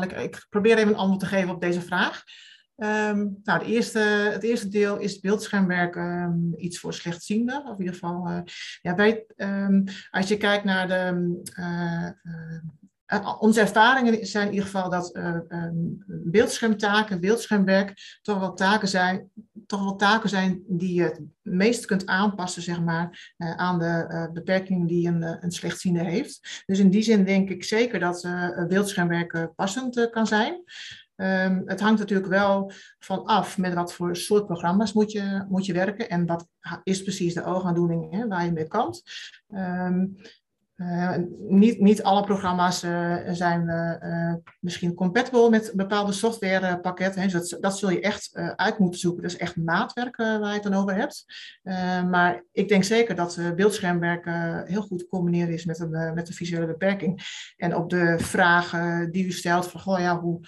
ik, probeer even een antwoord te geven op deze vraag. Um, nou, de eerste, het eerste deel is beeldschermwerk um, iets voor slechtzienden. Of in ieder geval, uh, ja, bij, um, als je kijkt naar de, uh, uh, onze ervaringen zijn in ieder geval dat beeldschermtaken, beeldschermwerk toch wel taken zijn, toch wel taken zijn die je het meest kunt aanpassen, zeg maar, aan de beperkingen die een, een slechtziende heeft. Dus in die zin denk ik zeker dat beeldschermwerk passend kan zijn. Um, het hangt natuurlijk wel van af met wat voor soort programma's moet je, moet je werken en wat is precies de oogaandoening hè, waar je mee kan. Um, Uh, niet, niet alle programma's uh, zijn uh, misschien compatible met bepaalde softwarepakketten. Dus dat, zul je echt uit moeten zoeken. Dat is echt maatwerk waar je het dan over hebt. maar ik denk zeker dat beeldschermwerk heel goed te combineren is met een, met een visuele beperking. En op de vraag die u stelt van, goh, ja, hoe,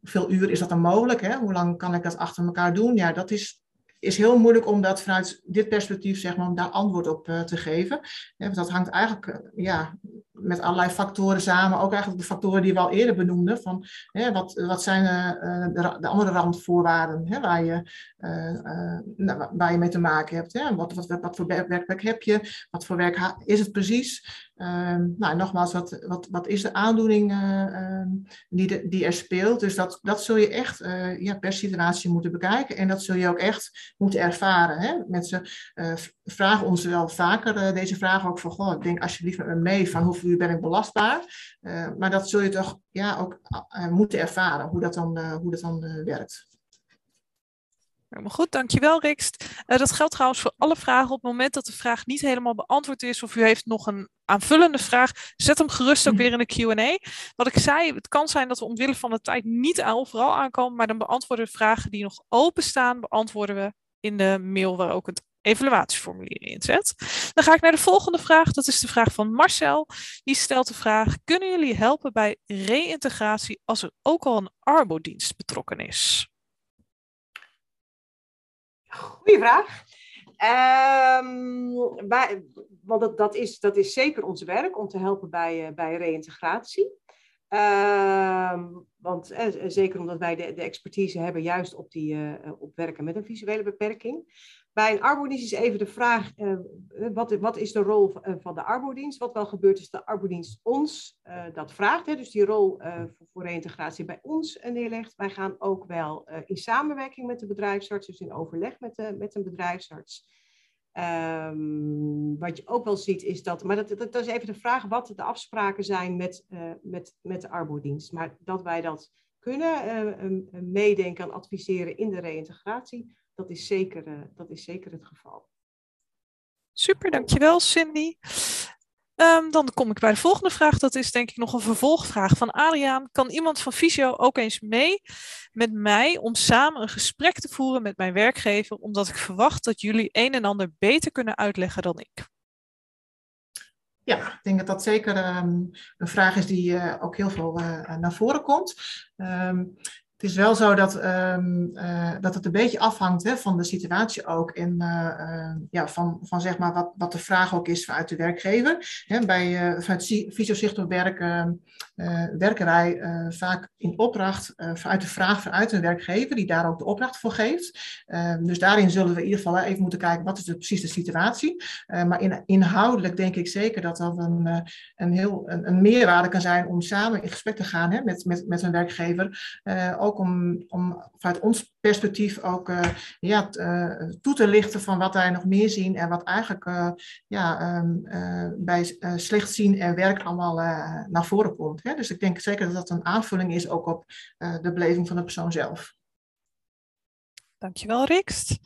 hoeveel uur is dat dan mogelijk? Hè? Hoe lang kan ik dat achter elkaar doen? Ja, dat is is heel moeilijk om dat vanuit dit perspectief, zeg maar, om daar antwoord op uh, te geven. Ja, dat hangt eigenlijk uh, ja, met allerlei factoren samen. Ook eigenlijk de factoren die we al eerder benoemden. Van, hè, wat, wat zijn uh, de, de, andere randvoorwaarden hè, waar, je, nou, waar je mee te maken hebt. Hè? Wat, wat, wat voor werkwerk heb je? Wat voor werk is het precies? Um, nou, nogmaals, wat, wat, wat is de aandoening uh, die, die er speelt? Dus dat, dat zul je echt ja, per situatie moeten bekijken. En dat zul je ook echt moeten ervaren. Hè? Mensen vragen ons wel vaker deze vraag ook van... Goh, ik denk alsjeblieft met me mee van hoeveel uur ben ik belastbaar? maar dat zul je toch ja, ook moeten ervaren, hoe dat dan, hoe dat dan werkt. Helemaal goed, dankjewel Rikst. Uh, dat geldt trouwens voor alle vragen. Op het moment dat de vraag niet helemaal beantwoord is of u heeft nog een aanvullende vraag, zet hem gerust ook weer in de Q&A. Wat ik zei, het kan zijn dat we omwille van de tijd niet overal aankomen, maar dan beantwoorden we vragen die nog openstaan, beantwoorden we in de mail waar ook het evaluatieformulier in zet. Dan ga ik naar de volgende vraag. Dat is de vraag van Marcel. Die stelt de vraag: Kunnen jullie helpen bij reïntegratie als er ook al een arbodienst betrokken is? Goeie vraag. Wij, want dat, dat, is, dat is zeker ons werk om te helpen bij, uh, bij reïntegratie. Uh, want uh, zeker omdat wij de, de, expertise hebben juist op, die, uh, op werken met een visuele beperking. Bij een arbodienst is even de vraag, uh, wat, wat, is de rol van de arbodienst? Wat wel gebeurt is dat de arbodienst ons dat vraagt. Hè, dus die rol voor, voor, reïntegratie bij ons neerlegt. Wij gaan ook wel in samenwerking met de bedrijfsarts, dus in overleg met, de, met een bedrijfsarts. Um, wat je ook wel ziet is dat, maar dat, dat, is even de vraag wat de afspraken zijn met, met, met de arbodienst. Maar dat wij dat kunnen meedenken en adviseren in de reïntegratie, dat is zeker, dat is zeker het geval. Super, dankjewel Cindy. Um, dan kom ik bij de volgende vraag. Dat is denk ik nog een vervolgvraag van Adriaan. Kan iemand van Visio ook eens mee met mij om samen een gesprek te voeren met mijn werkgever, omdat ik verwacht dat jullie een en ander beter kunnen uitleggen dan ik? Ja, ik denk dat dat zeker um, een vraag is die uh, ook heel veel uh, naar voren komt. Um, het is wel zo dat, um, uh, dat het een beetje afhangt hè, van de situatie ook. En uh, uh, ja, van, van zeg maar wat, wat de vraag ook is vanuit de werkgever. Hè, bij, vanuit Visio op werk werken wij vaak in opdracht vanuit de vraag vanuit een werkgever die daar ook de opdracht voor geeft. Ehm, dus daarin zullen we in ieder geval even moeten kijken wat is de, precies de situatie. maar in, inhoudelijk denk ik zeker dat dat een, een, heel, een, een meerwaarde kan zijn om samen in gesprek te gaan hè, met, met, met een werkgever ook om, om vanuit ons perspectief ook uh, ja, uh, toe te lichten van wat wij nog meer zien en wat eigenlijk uh, ja, um, bij slecht zien en werk allemaal naar voren komt. Hè? Dus ik denk zeker dat dat een aanvulling is ook op de beleving van de persoon zelf. Dankjewel, Rikst.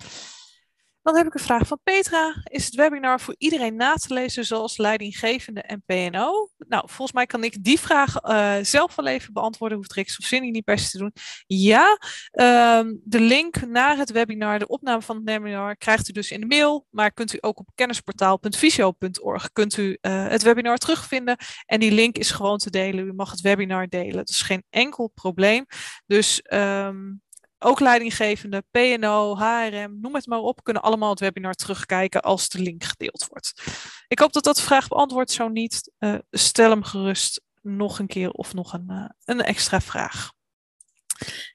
Dan heb ik een vraag van Petra. Is het webinar voor iedereen na te lezen, zoals leidinggevende en PNO? Nou, volgens mij kan ik die vraag uh, zelf wel even beantwoorden. Hoeft Rix of Cindy niet per se te doen. Ja, uh, de link naar het webinar, de opname van het webinar, krijgt u dus in de mail. Maar kunt u ook op kennisportaal.visio.org kunt u uh, het webinar terugvinden. En die link is gewoon te delen. U mag het webinar delen. Dat is geen enkel probleem. Dus um, ook leidinggevende, PNO, HRM, noem het maar op, kunnen allemaal het webinar terugkijken als de link gedeeld wordt. Ik hoop dat dat vraag beantwoordt. Zo niet, uh, stel hem gerust nog een keer of nog een, uh, een extra vraag.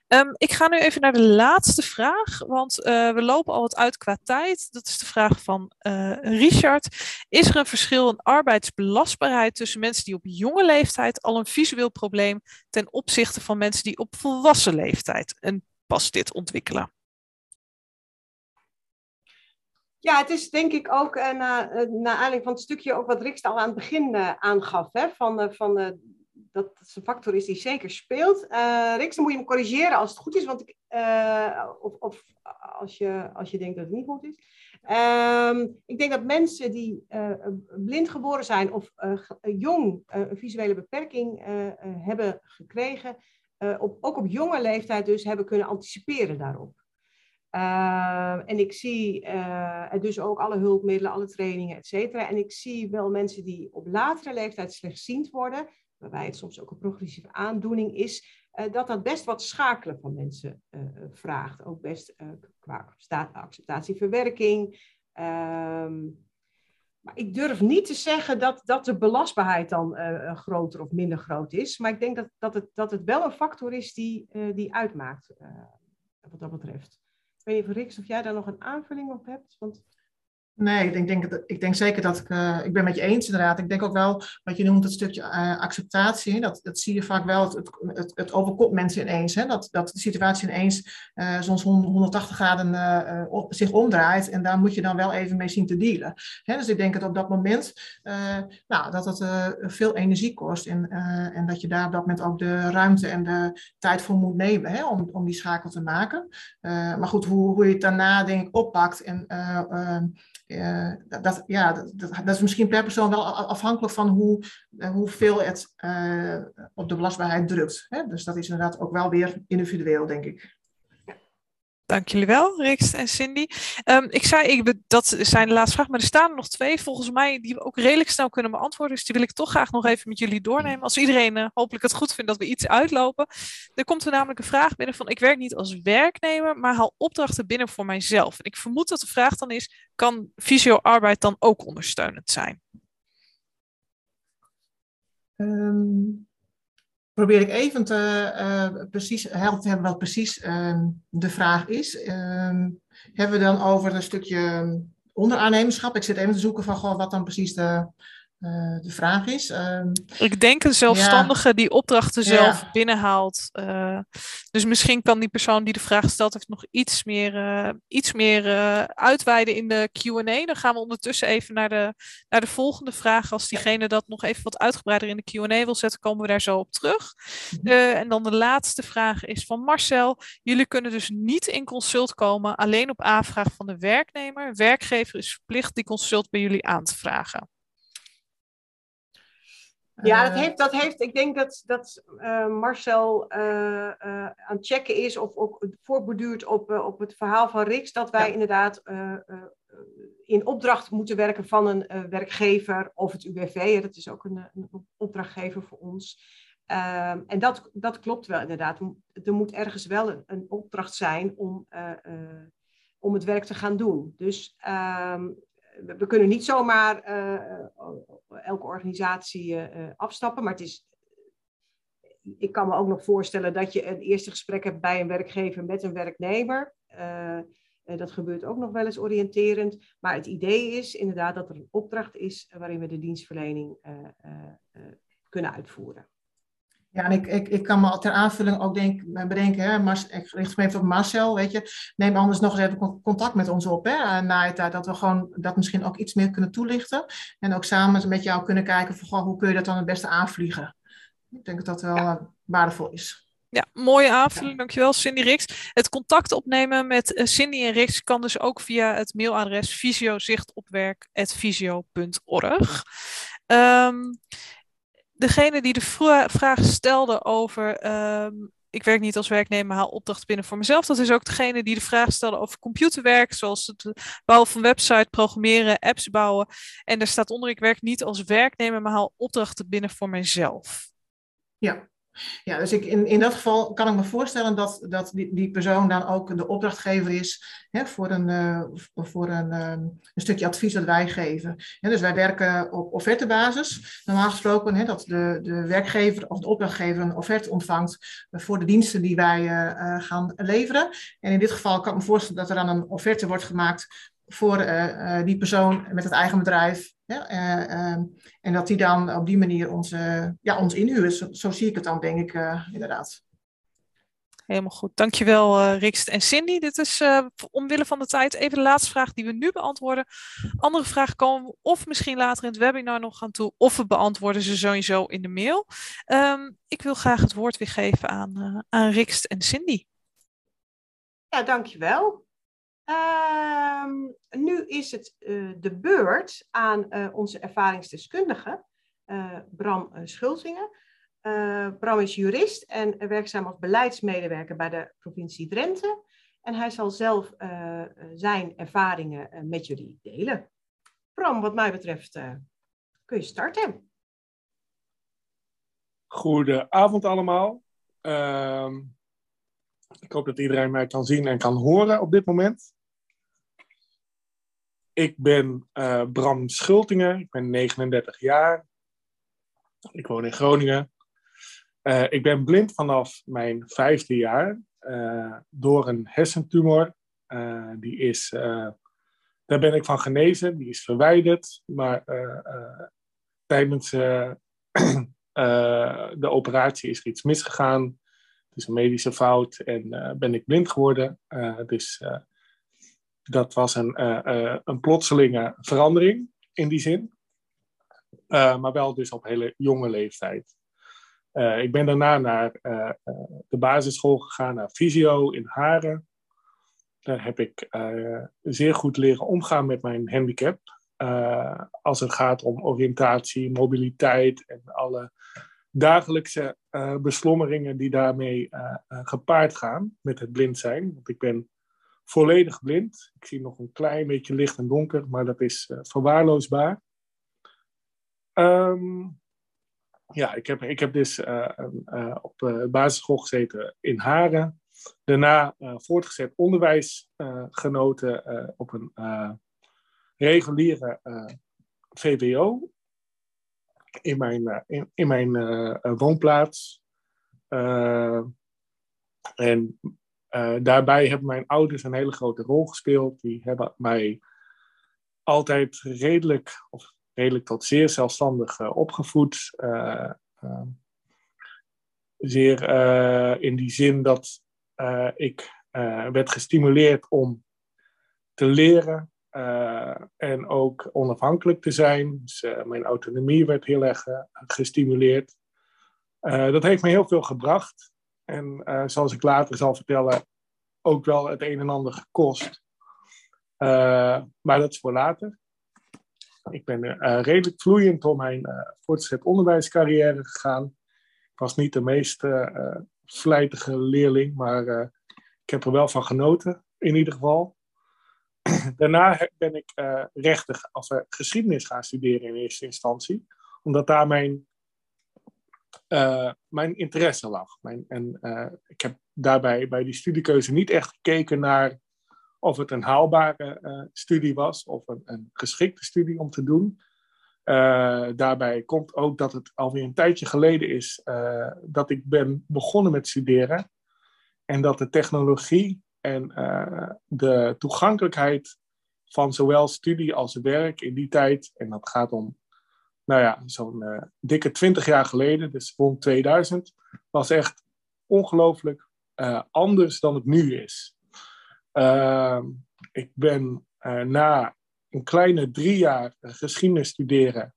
Um, ik ga nu even naar de laatste vraag, want uh, we lopen al wat uit qua tijd. Dat is de vraag van Richard. Is er een verschil in arbeidsbelastbaarheid tussen mensen die op jonge leeftijd al een visueel probleem ten opzichte van mensen die op volwassen leeftijd een pas dit ontwikkelen? Ja, het is denk ik ook uh, na, uh, naar aanleiding van het stukje ook wat Rikst al aan het begin uh, aangaf. Hè, van, van, dat het een factor is die zeker speelt. Uh, dan moet je me corrigeren als het goed is, want ik, of, of als, je, als je denkt dat het niet goed is. Ehm, ik denk dat mensen die blind geboren zijn of jong een visuele beperking hebben gekregen, op, ook op jonge leeftijd dus hebben kunnen anticiperen daarop. Ehm, en ik zie dus ook alle hulpmiddelen, alle trainingen, et cetera. En ik zie wel mensen die op latere leeftijd slechtziend worden, waarbij het soms ook een progressieve aandoening is, uh, dat dat best wat schakelen van mensen uh, vraagt. Ook best uh, qua acceptatieverwerking. Um, maar ik durf niet te zeggen dat, dat de belastbaarheid dan groter of minder groot is. Maar ik denk dat, dat, het, dat het wel een factor is die, die uitmaakt, wat dat betreft. Ik weet niet Riks of jij daar nog een aanvulling op hebt. Want... Nee, ik denk, denk, ik denk zeker dat ik, uh, ik ben met je eens inderdaad. Ik denk ook wel, wat je noemt, het stukje uh, acceptatie, dat, dat zie je vaak wel, het, het, het overkomt mensen ineens. Hè? Dat, dat de situatie ineens uh, soms 180 graden zich omdraait en daar moet je dan wel even mee zien te dealen. Hè? Dus ik denk dat op dat moment, nou, dat het veel energie kost en, en dat je daar op dat moment ook de ruimte en de tijd voor moet nemen hè? Om, om die schakel te maken. maar goed, hoe, hoe je het daarna denk ik oppakt en uh, dat, ja, dat, dat, is misschien per persoon wel afhankelijk van hoe, uh, hoeveel het uh, op de belastbaarheid drukt. Hè? Dus dat is inderdaad ook wel weer individueel, denk ik. Dank jullie wel, Rix en Cindy. Um, ik zei, ik, dat zijn de laatste vragen, maar er staan er nog twee volgens mij die we ook redelijk snel kunnen beantwoorden. Dus die wil ik toch graag nog even met jullie doornemen. Als iedereen uh, hopelijk het goed vindt dat we iets uitlopen. Er komt er namelijk een vraag binnen van, ik werk niet als werknemer, maar haal opdrachten binnen voor mijzelf. En ik vermoed dat de vraag dan is, kan visio-arbeid dan ook ondersteunend zijn? Um, probeer ik even te, uh, precies helder te hebben wat precies uh, de vraag is. Uh, hebben we dan over een stukje onderaannemerschap? Ik zit even te zoeken van wat dan precies de, uh, de vraag is. Uh, ik denk een zelfstandige ja. die opdrachten zelf ja. binnenhaalt. Uh, dus misschien kan die persoon die de vraag stelt heeft nog iets meer, uh, iets meer uitweiden in de Q&A. Dan gaan we ondertussen even naar de, naar de volgende vraag. Als diegene dat nog even wat uitgebreider in de Q&A wil zetten, komen we daar zo op terug. Mm-hmm. en dan de laatste vraag is van Marcel. Jullie kunnen dus niet in consult komen alleen op aanvraag van de werknemer. Werkgever is verplicht die consult bij jullie aan te vragen. Ja, dat heeft, dat heeft, ik denk dat, dat uh, Marcel uh, uh, aan het checken is of ook voorborduurt op, op het verhaal van Rix, dat wij ja. inderdaad in opdracht moeten werken van een werkgever of het UWV. Dat is ook een, een opdrachtgever voor ons. Ehm, en dat, dat klopt wel inderdaad. Er moet ergens wel een, een opdracht zijn om, om het werk te gaan doen. Dus we kunnen niet zomaar uh, elke organisatie uh, afstappen, maar het is, ik kan me ook nog voorstellen dat je een eerste gesprek hebt bij een werkgever met een werknemer. Uh, dat gebeurt ook nog wel eens oriënterend. Maar het idee is inderdaad dat er een opdracht is waarin we de dienstverlening kunnen uitvoeren. Ja, en ik, ik, ik kan me ter aanvulling ook denk, bedenken, hè, Mars, ik richt me even op Marcel, weet je, neem anders nog eens even contact met ons op, hè, na het dat we gewoon dat misschien ook iets meer kunnen toelichten en ook samen met jou kunnen kijken van, hoe kun je dat dan het beste aanvliegen. Ik denk dat dat wel ja. waardevol is. Ja, mooie aanvulling, ja. dankjewel Cindy Rix. Het contact opnemen met Cindy en Rix kan dus ook via het mailadres visiozichtopwerk.visio.org. Um, degene die de vraag stelde over um, ik werk niet als werknemer, haal opdrachten binnen voor mezelf. Dat is ook degene die de vraag stelde over computerwerk, zoals het bouwen van website, programmeren, apps bouwen. En daar staat onder, ik werk niet als werknemer, maar haal opdrachten binnen voor mezelf. Ja, ja, dus ik, in, in dat geval kan ik me voorstellen dat, dat die, die persoon dan ook de opdrachtgever is hè, voor, een, uh, voor een, um, een stukje advies dat wij geven. Dus wij werken op offertebasis, normaal gesproken, hè, dat de, de werkgever of de opdrachtgever een offerte ontvangt voor de diensten die wij uh, gaan leveren. En in dit geval kan ik me voorstellen dat er dan een offerte wordt gemaakt voor uh, die persoon met het eigen bedrijf. Ja, uh, uh, en dat die dan op die manier ons, ja, ons inhuurt. Zo, zo, zie ik het dan, denk ik, inderdaad. Helemaal goed. Dankjewel, uh, Rikst en Cindy. Dit is omwille van de tijd even de laatste vraag die we nu beantwoorden. Andere vragen komen we of misschien later in het webinar nog aan toe, of we beantwoorden ze sowieso in de mail. Um, ik wil graag het woord weer geven aan, aan Rikst en Cindy. Ja, dankjewel. Ehm, nu is het eh, de beurt aan eh, onze ervaringsdeskundige, eh, Bram Schulzingen. Bram is jurist en werkzaam als beleidsmedewerker bij de provincie Drenthe. En hij zal zelf zijn ervaringen met jullie delen. Bram, wat mij betreft, kun je starten. Goedenavond allemaal. Ehm, ik hoop dat iedereen mij kan zien en kan horen op dit moment. Ik ben uh, Bram Schultingen, ik ben 39 jaar. Ik woon in Groningen. Uh, ik ben blind vanaf mijn vijfde jaar uh, door een hersentumor. die is, daar ben ik van genezen, die is verwijderd. Maar tijdens <clears throat> de operatie is er iets misgegaan. Het is een medische fout en ben ik blind geworden. dus dat was een, uh, een plotselinge verandering in die zin. Uh, maar wel dus op hele jonge leeftijd. ik ben daarna naar de basisschool gegaan, naar Visio in Haren. Daar heb ik zeer goed leren omgaan met mijn handicap. als het gaat om oriëntatie, mobiliteit en alle dagelijkse beslommeringen die daarmee gepaard gaan met het blind zijn. Want ik ben volledig blind. Ik zie nog een klein beetje licht en donker, maar dat is uh, verwaarloosbaar. Um, ja, ik heb, ik heb dus uh, uh, op de basisschool gezeten in Haren. Daarna voortgezet onderwijs genoten op een reguliere VWO in mijn, in, in mijn woonplaats. en uh, daarbij hebben mijn ouders een hele grote rol gespeeld. Die hebben mij altijd redelijk, of redelijk tot zeer zelfstandig uh, opgevoed. Uh, zeer in die zin dat ik werd gestimuleerd om te leren en ook onafhankelijk te zijn. Dus mijn autonomie werd heel erg gestimuleerd. dat heeft me heel veel gebracht. En uh, zoals ik later zal vertellen, ook wel het een en ander gekost. Uh, maar dat is voor later. Ik ben uh, redelijk vloeiend door mijn voortgezet onderwijscarrière gegaan. Ik was niet de meest vlijtige leerling, maar ik heb er wel van genoten, in ieder geval. <clears throat> Daarna ben ik rechten of geschiedenis gaan studeren in eerste instantie, omdat daar mijn uh, mijn interesse lag. Mijn, en uh, ik heb daarbij bij die studiekeuze niet echt gekeken naar of het een haalbare uh, studie was of een, een, geschikte studie om te doen. daarbij komt ook dat het alweer een tijdje geleden is dat ik ben begonnen met studeren. En dat de technologie en de toegankelijkheid van zowel studie als werk in die tijd, en dat gaat om nou ja, zo'n uh, dikke twintig jaar geleden, dus rond 2000, was echt ongelooflijk uh, anders dan het nu is. Uh, ik ben eh, na een kleine drie jaar geschiedenis studeren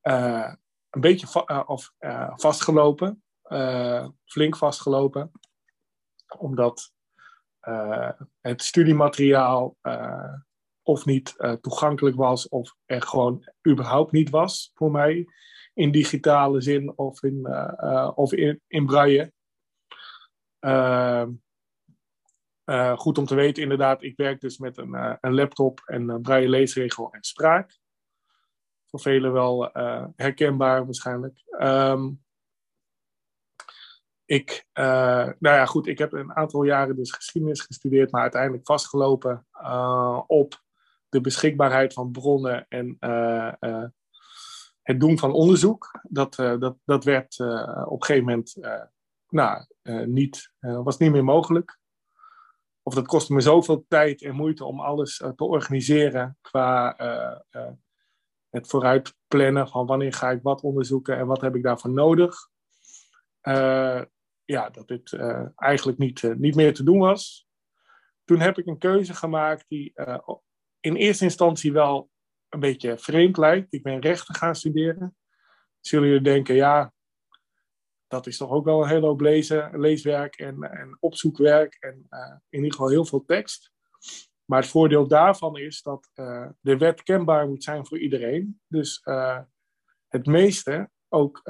een beetje of, vastgelopen, flink vastgelopen, omdat het studiemateriaal of niet uh, toegankelijk was, of er gewoon überhaupt niet was voor mij. In digitale zin of in, uh, of in, in braille. Ehm, goed om te weten, inderdaad, ik werk dus met een, een laptop en een braille leesregel en spraak. Voor velen wel herkenbaar waarschijnlijk. Um, ik, nou ja, goed, ik heb een aantal jaren dus geschiedenis gestudeerd, maar uiteindelijk vastgelopen op de beschikbaarheid van bronnen en eh, eh, het doen van onderzoek. Dat, eh, dat, dat werd op een gegeven moment nou, niet, was niet meer mogelijk. Of dat kostte me zoveel tijd en moeite om alles te organiseren qua het vooruit plannen van wanneer ga ik wat onderzoeken en wat heb ik daarvoor nodig. ja, dat dit eigenlijk niet, niet meer te doen was. Toen heb ik een keuze gemaakt die in eerste instantie wel een beetje vreemd lijkt. Ik ben rechten gaan studeren. Zullen jullie denken, ja, dat is toch ook wel een hele hoop lezen, leeswerk en, en opzoekwerk en uh, in ieder geval heel veel tekst. Maar het voordeel daarvan is dat uh, de wet kenbaar moet zijn voor iedereen. Dus uh, het meeste ook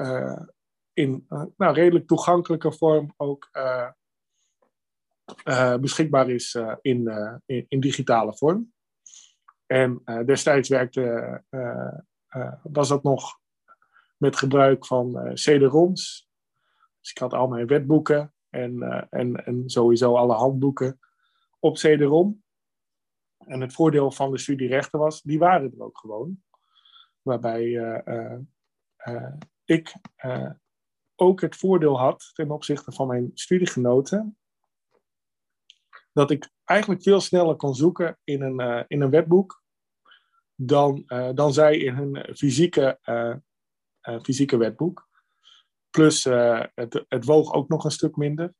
in nou, redelijk toegankelijke vorm ook beschikbaar is in, in, digitale vorm. En destijds werkte, was dat nog met gebruik van CD-ROMs. Dus ik had al mijn wetboeken en, en, en sowieso alle handboeken op CD-ROM. En het voordeel van de studierechten was, die waren er ook gewoon. Waarbij ik ook het voordeel had ten opzichte van mijn studiegenoten, dat ik eigenlijk veel sneller kon zoeken in een, in een wetboek dan, dan zij in hun fysieke, fysieke wetboek. Plus het, het woog ook nog een stuk minder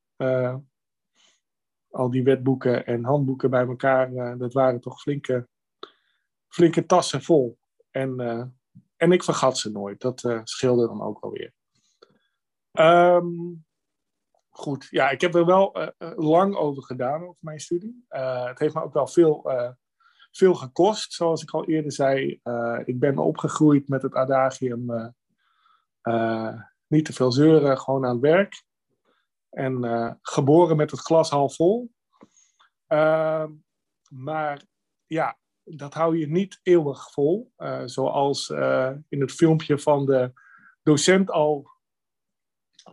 al die wetboeken en handboeken bij elkaar, dat waren toch flinke, flinke tassen vol. En, en ik vergat ze nooit. Dat uh, scheelde dan ook wel weer. Um, goed, ja, ik heb er wel lang over gedaan, over mijn studie. het heeft me ook wel veel, veel gekost, zoals ik al eerder zei. ik ben opgegroeid met het adagium niet te veel zeuren, gewoon aan het werk. En geboren met het glas half vol. Uh, maar ja, dat hou je niet eeuwig vol. Zoals in het filmpje van de docent al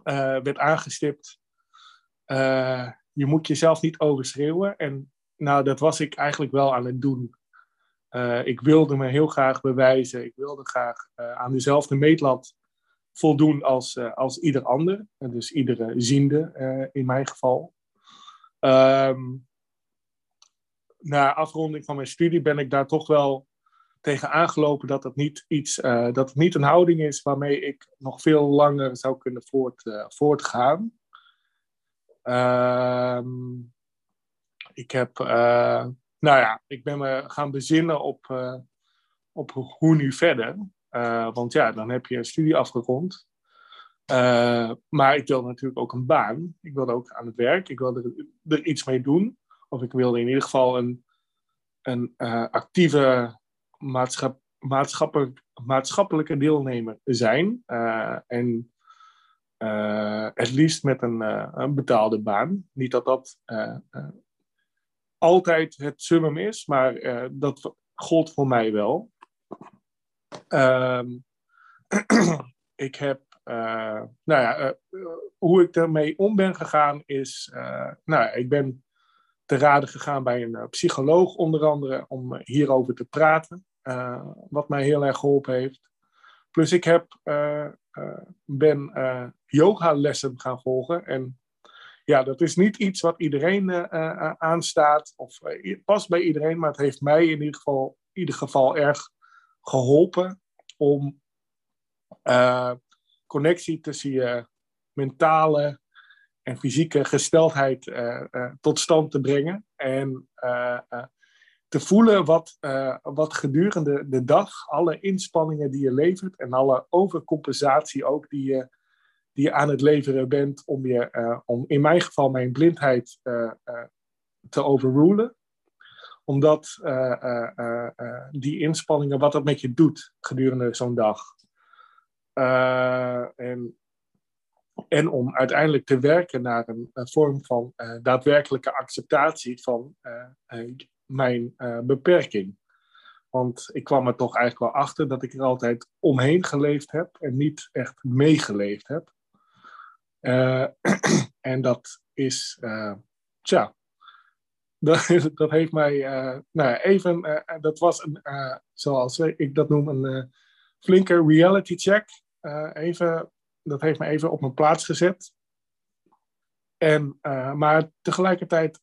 werd aangestipt. Je moet jezelf niet overschreeuwen. En nou, dat was ik eigenlijk wel aan het doen. ik wilde me heel graag bewijzen. Ik wilde graag aan dezelfde meetlat voldoen als, als ieder ander. Dus iedere ziende in mijn geval. Um, na afronding van mijn studie ben ik daar toch wel tegen aangelopen dat het niet, iets, dat het niet een houding is waarmee ik nog veel langer zou kunnen voort, voortgaan. Um, ik heb, nou ja, ik ben me gaan bezinnen op, op hoe nu verder. Uh, want ja, dan heb je een studie afgerond. Maar ik wilde natuurlijk ook een baan. Ik wilde ook aan het werk. Ik wilde er, er iets mee doen. Of ik wilde in ieder geval een, een actieve maatschap, maatschappelijk, maatschappelijke deelnemer zijn. en het liefst met een, een, betaalde baan. Niet dat dat altijd het summum is, maar dat gold voor mij wel. Um, <clears throat> ik heb, uh, nou ja, uh, hoe ik ermee om ben gegaan is, uh, nou, ik ben te raden gegaan bij een psycholoog onder andere om hierover te praten, wat mij heel erg geholpen heeft. Plus ik heb, ben yogalessen gaan volgen en ja, dat is niet iets wat iedereen aanstaat of past bij iedereen, maar het heeft mij in ieder geval, in ieder geval erg geholpen om uh, connectie tussen je mentale en fysieke gesteldheid uh, uh, tot stand te brengen. En te voelen wat, wat gedurende de dag alle inspanningen die je levert en alle overcompensatie ook die je, die je aan het leveren bent om, je, om in mijn geval mijn blindheid te overrulen omdat die inspanningen, wat dat met je doet gedurende zo'n dag. en, en om uiteindelijk te werken naar een, een vorm van daadwerkelijke acceptatie van mijn beperking. Want ik kwam er toch eigenlijk wel achter dat ik er altijd omheen geleefd heb en niet echt meegeleefd heb. <clears throat> en dat is, tja, <laughs> dat, dat heeft mij uh, nou, even, uh, dat was een, uh, zoals ik dat noem, een flinke reality check. even, dat heeft me even op mijn plaats gezet. En, maar tegelijkertijd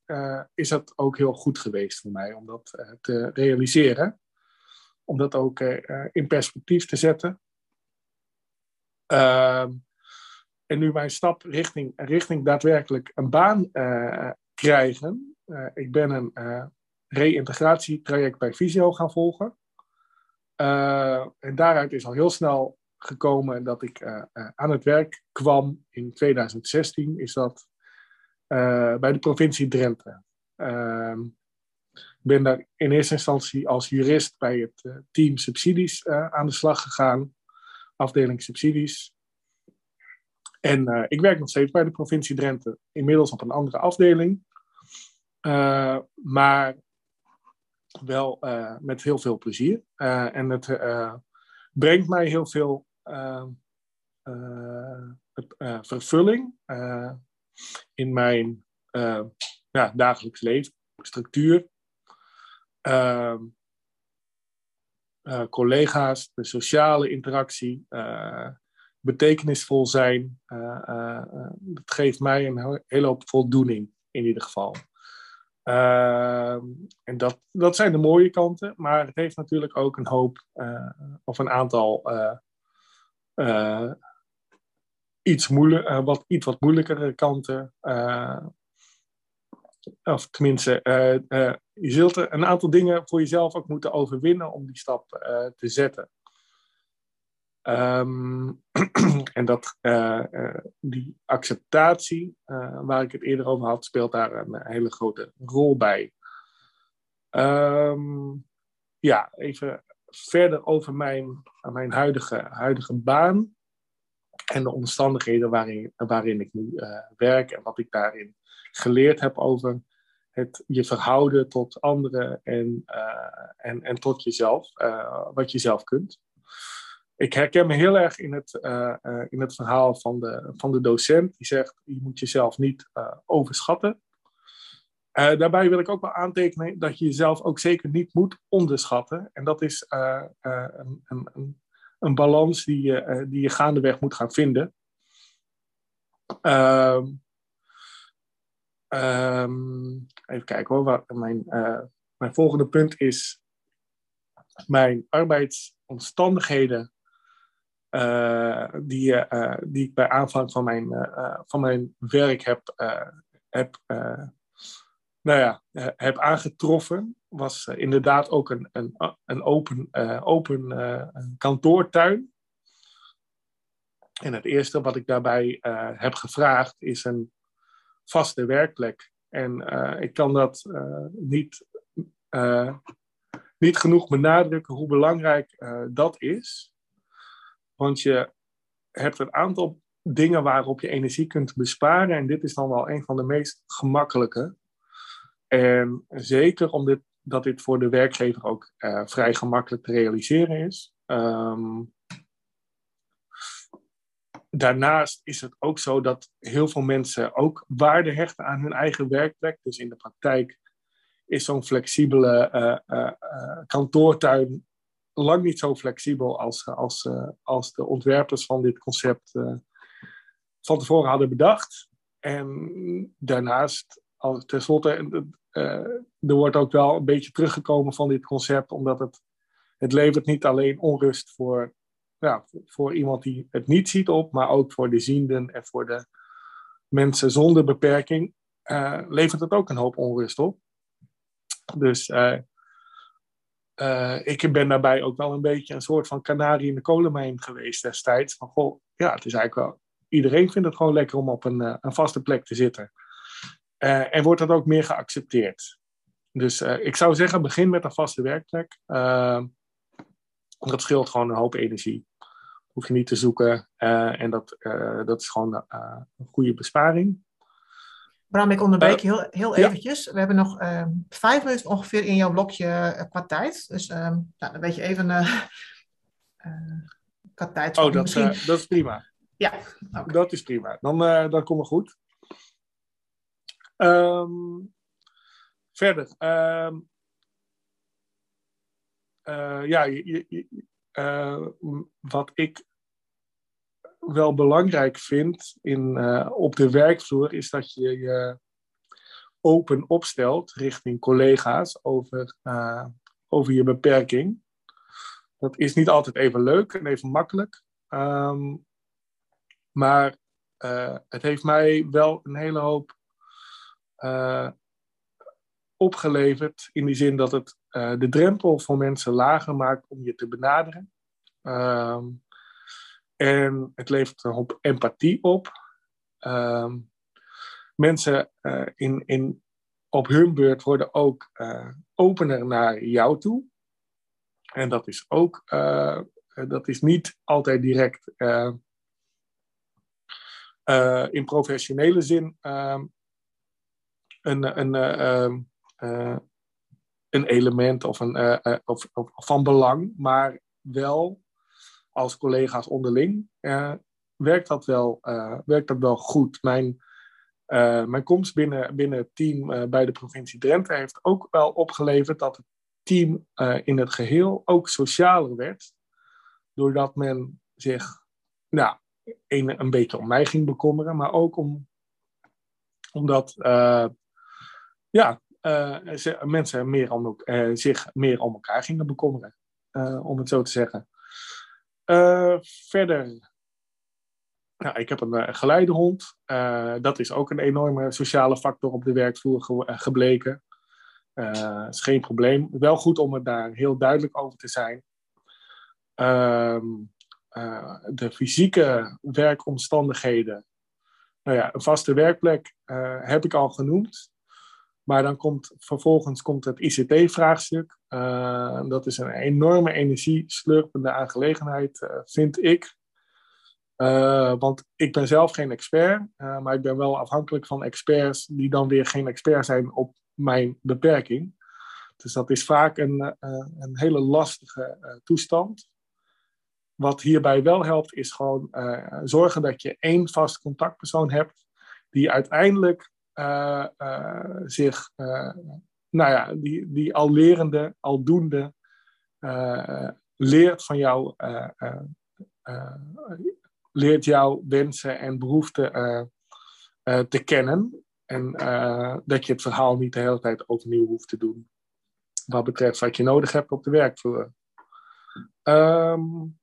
is het ook heel goed geweest voor mij om dat te realiseren. Om dat ook in perspectief te zetten. Ehm, en nu mijn stap richting, richting daadwerkelijk een baan krijgen, ik ben een reïntegratietraject bij Visio gaan volgen. En daaruit is al heel snel gekomen dat ik aan het werk kwam. In 2016 is dat bij de provincie Drenthe. Ehm, ben daar in eerste instantie als jurist bij het eh, team subsidies eh, aan de slag gegaan, afdeling subsidies. En eh, ik werk nog steeds bij de provincie Drenthe, inmiddels op een andere afdeling. Maar wel met heel veel plezier. En het brengt mij heel veel vervulling in mijn ja, dagelijks leven, structuur. collega's, de sociale interactie, betekenisvol zijn. dat geeft mij een hele hoop voldoening in ieder geval. Uh, en dat, dat zijn de mooie kanten, maar het heeft natuurlijk ook een hoop of een aantal iets, moeilijk, wat, iets wat moeilijkere kanten. of tenminste, je zult een aantal dingen voor jezelf ook moeten overwinnen om die stap te zetten. Um, <clears throat> en dat, die acceptatie, waar ik het eerder over had, speelt daar een hele grote rol bij. Um, ja, even verder over mijn, mijn huidige, huidige baan en de omstandigheden waarin, waarin ik nu werk en wat ik daarin geleerd heb over het je verhouden tot anderen en, en, en tot jezelf, wat je zelf kunt ik herken me heel erg in het, in het verhaal van de, van de docent. Die zegt, je moet jezelf niet overschatten. daarbij wil ik ook wel aantekenen dat je jezelf ook zeker niet moet onderschatten. En dat is een, een, een, balans die je, die je gaandeweg moet gaan vinden. Ehm, um, even kijken hoor. Wat mijn, mijn volgende punt is mijn arbeidsomstandigheden uh, die, die ik bij aanvang van mijn, van mijn werk heb, heb, nou ja, heb aangetroffen, was inderdaad ook een, een, een open, open kantoortuin. En het eerste wat ik daarbij heb gevraagd is een vaste werkplek. En ik kan dat niet, niet genoeg benadrukken hoe belangrijk dat is. Want je hebt een aantal dingen waarop je energie kunt besparen. En dit is dan wel een van de meest gemakkelijke. En zeker omdat dit, dit voor de werkgever ook uh, vrij gemakkelijk te realiseren is. Um, daarnaast is het ook zo dat heel veel mensen ook waarde hechten aan hun eigen werkplek. Dus in de praktijk is zo'n flexibele uh, uh, kantoortuin lang niet zo flexibel als, als, als de ontwerpers van dit concept van tevoren hadden bedacht. En daarnaast, al, tenslotte, uh, er wordt ook wel een beetje teruggekomen van dit concept, omdat het, het levert niet alleen onrust voor, ja, voor iemand die het niet ziet op, maar ook voor de zienden en voor de mensen zonder beperking, levert het ook een hoop onrust op. Dus ik ben daarbij ook wel een beetje een soort van kanarie in de kolenmijn geweest destijds. Van goh, ja, het is eigenlijk wel. Iedereen vindt het gewoon lekker om op een, een vaste plek te zitten. Uh, en wordt dat ook meer geaccepteerd. Dus ik zou zeggen, begin met een vaste werkplek. dat scheelt gewoon een hoop energie. Hoef je niet te zoeken. en dat, dat is gewoon een goede besparing. Bram, ik onderbreek je heel, heel eventjes. We hebben nog uh, vijf minuten ongeveer in jouw blokje uh, qua tijd. Dus uh, nou, dan weet je even qua tijd. Oh, dat, dat is prima. Ja, okay. dat is prima. Dan, dan komt het goed. Um, verder. Um, ja, je, je, wat ik wel belangrijk vind in, uh, op de werkvloer, is dat je je open opstelt richting collega's over, over je beperking. Dat is niet altijd even leuk en even makkelijk. Um, maar het heeft mij wel een hele hoop opgeleverd. In die zin dat het de drempel voor mensen lager maakt om je te benaderen. Um, en het levert een hoop empathie op. Um, mensen uh, in, in op hun beurt worden ook opener naar jou toe. En dat is ook, dat is niet altijd direct in professionele zin ehm, een, een, ehm, een element of, een, of, of, van belang, maar wel als collega's onderling werkt, dat wel, werkt dat wel goed. Mijn mijn komst binnen, binnen het team bij de provincie Drenthe heeft ook wel opgeleverd dat het team in het geheel ook socialer werd. Doordat men zich nou, een, een beetje om mij ging bekommeren, maar ook om, omdat ja, ze, mensen meer om, zich meer om elkaar gingen bekommeren, om het zo te zeggen. verder nou, ik heb een geleidehond. Dat is ook een enorme sociale factor op de werkvloer ge eh, gebleken. Uh, is geen probleem. Wel goed om het daar heel duidelijk over te zijn. Ehm, de fysieke werkomstandigheden. Nou ja, een vaste werkplek heb ik al genoemd. Maar dan komt vervolgens komt het ICT-vraagstuk. dat is een enorme energieslurpende aangelegenheid, vind ik. Uh, want ik ben zelf geen expert, maar ik ben wel afhankelijk van experts die dan weer geen expert zijn op mijn beperking. Dus dat is vaak een, een hele lastige toestand. Wat hierbij wel helpt, is gewoon zorgen dat je één vast contactpersoon hebt, die uiteindelijk zich, nou ja, die, die al lerende, al doende, leert van jou leert jouw wensen en behoeften te kennen. En dat je het verhaal niet de hele tijd opnieuw hoeft te doen. Wat betreft wat je nodig hebt op de werkvloer. Um,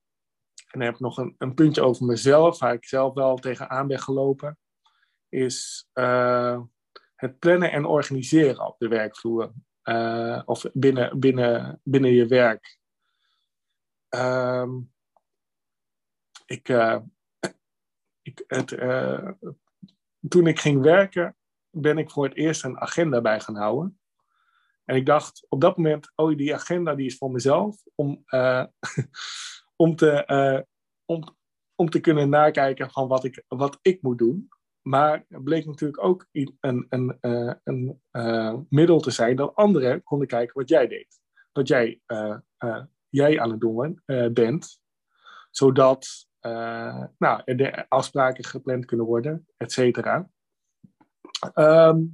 en heb nog een, een, puntje over mezelf, waar ik zelf wel tegenaan ben gelopen. Is het plannen en organiseren op de werkvloer. of binnen, binnen, binnen je werk. Um, ik, <clears throat> ik, het, toen ik ging werken, ben ik voor het eerst een agenda bij gaan houden. En ik dacht op dat moment, oh, die agenda die is voor mezelf, om, <laughs> om, te, om, om te kunnen nakijken van wat ik, wat ik moet doen. Maar het bleek natuurlijk ook een, een, een, een middel te zijn dat anderen konden kijken wat jij deed. Wat jij, jij aan het doen bent. Zodat nou, de afspraken gepland kunnen worden, et cetera. Um,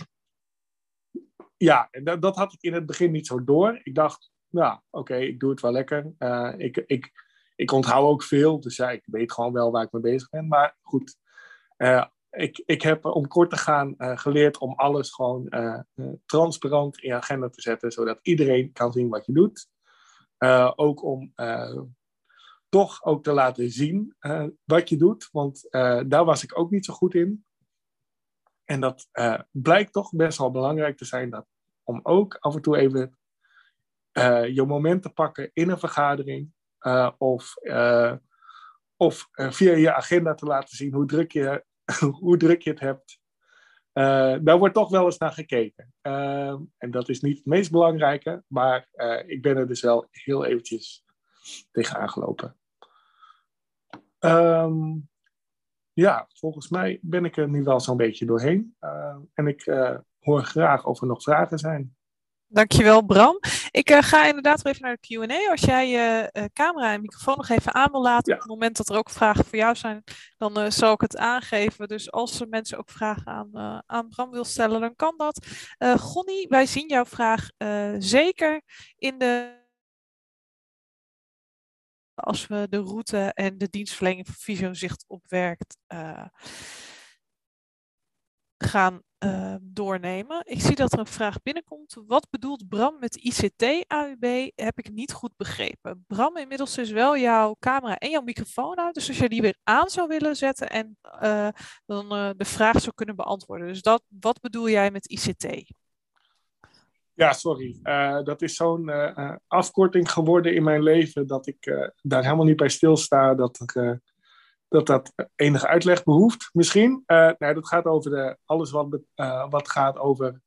ja, dat, dat, had ik in het begin niet zo door. Ik dacht, nou, oké, ik doe het wel lekker. Ik, ik, ik onthoud ook veel, dus ja, ik weet gewoon wel waar ik mee bezig ben. Maar goed, ik, ik heb om kort te gaan geleerd om alles gewoon transparant in je agenda te zetten, zodat iedereen kan zien wat je doet. ook om toch ook te laten zien wat je doet. Want daar was ik ook niet zo goed in. En dat blijkt toch best wel belangrijk te zijn dat, om ook af en toe even je moment te pakken in een vergadering. of of via je agenda te laten zien hoe druk je, <laughs> hoe druk je het hebt. daar wordt toch wel eens naar gekeken. en dat is niet het meest belangrijke, maar ik ben er dus wel heel eventjes tegenaan gelopen. Um, ja, volgens mij ben ik er nu wel zo'n beetje doorheen. Uh, en ik uh, hoor graag of er nog vragen zijn. Dankjewel Bram. Ik uh, ga inderdaad weer even naar de Q&A. Als jij je camera en microfoon nog even aan wil laten, ja. op het moment dat er ook vragen voor jou zijn, dan zal ik het aangeven. Dus als er mensen ook vragen aan, aan Bram wil stellen, dan kan dat. Gonnie, wij zien jouw vraag zeker in de als we de route en de dienstverlening van Visiozicht op werkt gaan uh, doornemen. Ik zie dat er een vraag binnenkomt. Wat bedoelt Bram met ICT-AUB? Heb ik niet goed begrepen. Bram, inmiddels is wel jouw camera en jouw microfoon uit. Dus als je die weer aan zou willen zetten en uh, dan de vraag zou kunnen beantwoorden. Dus dat, wat bedoel jij met ICT? Ja, sorry. Uh, dat is zo'n afkorting geworden in mijn leven dat ik daar helemaal niet bij stilsta dat er, dat, dat enige uitleg behoeft. Misschien. nee, dat gaat over de, alles wat, wat gaat over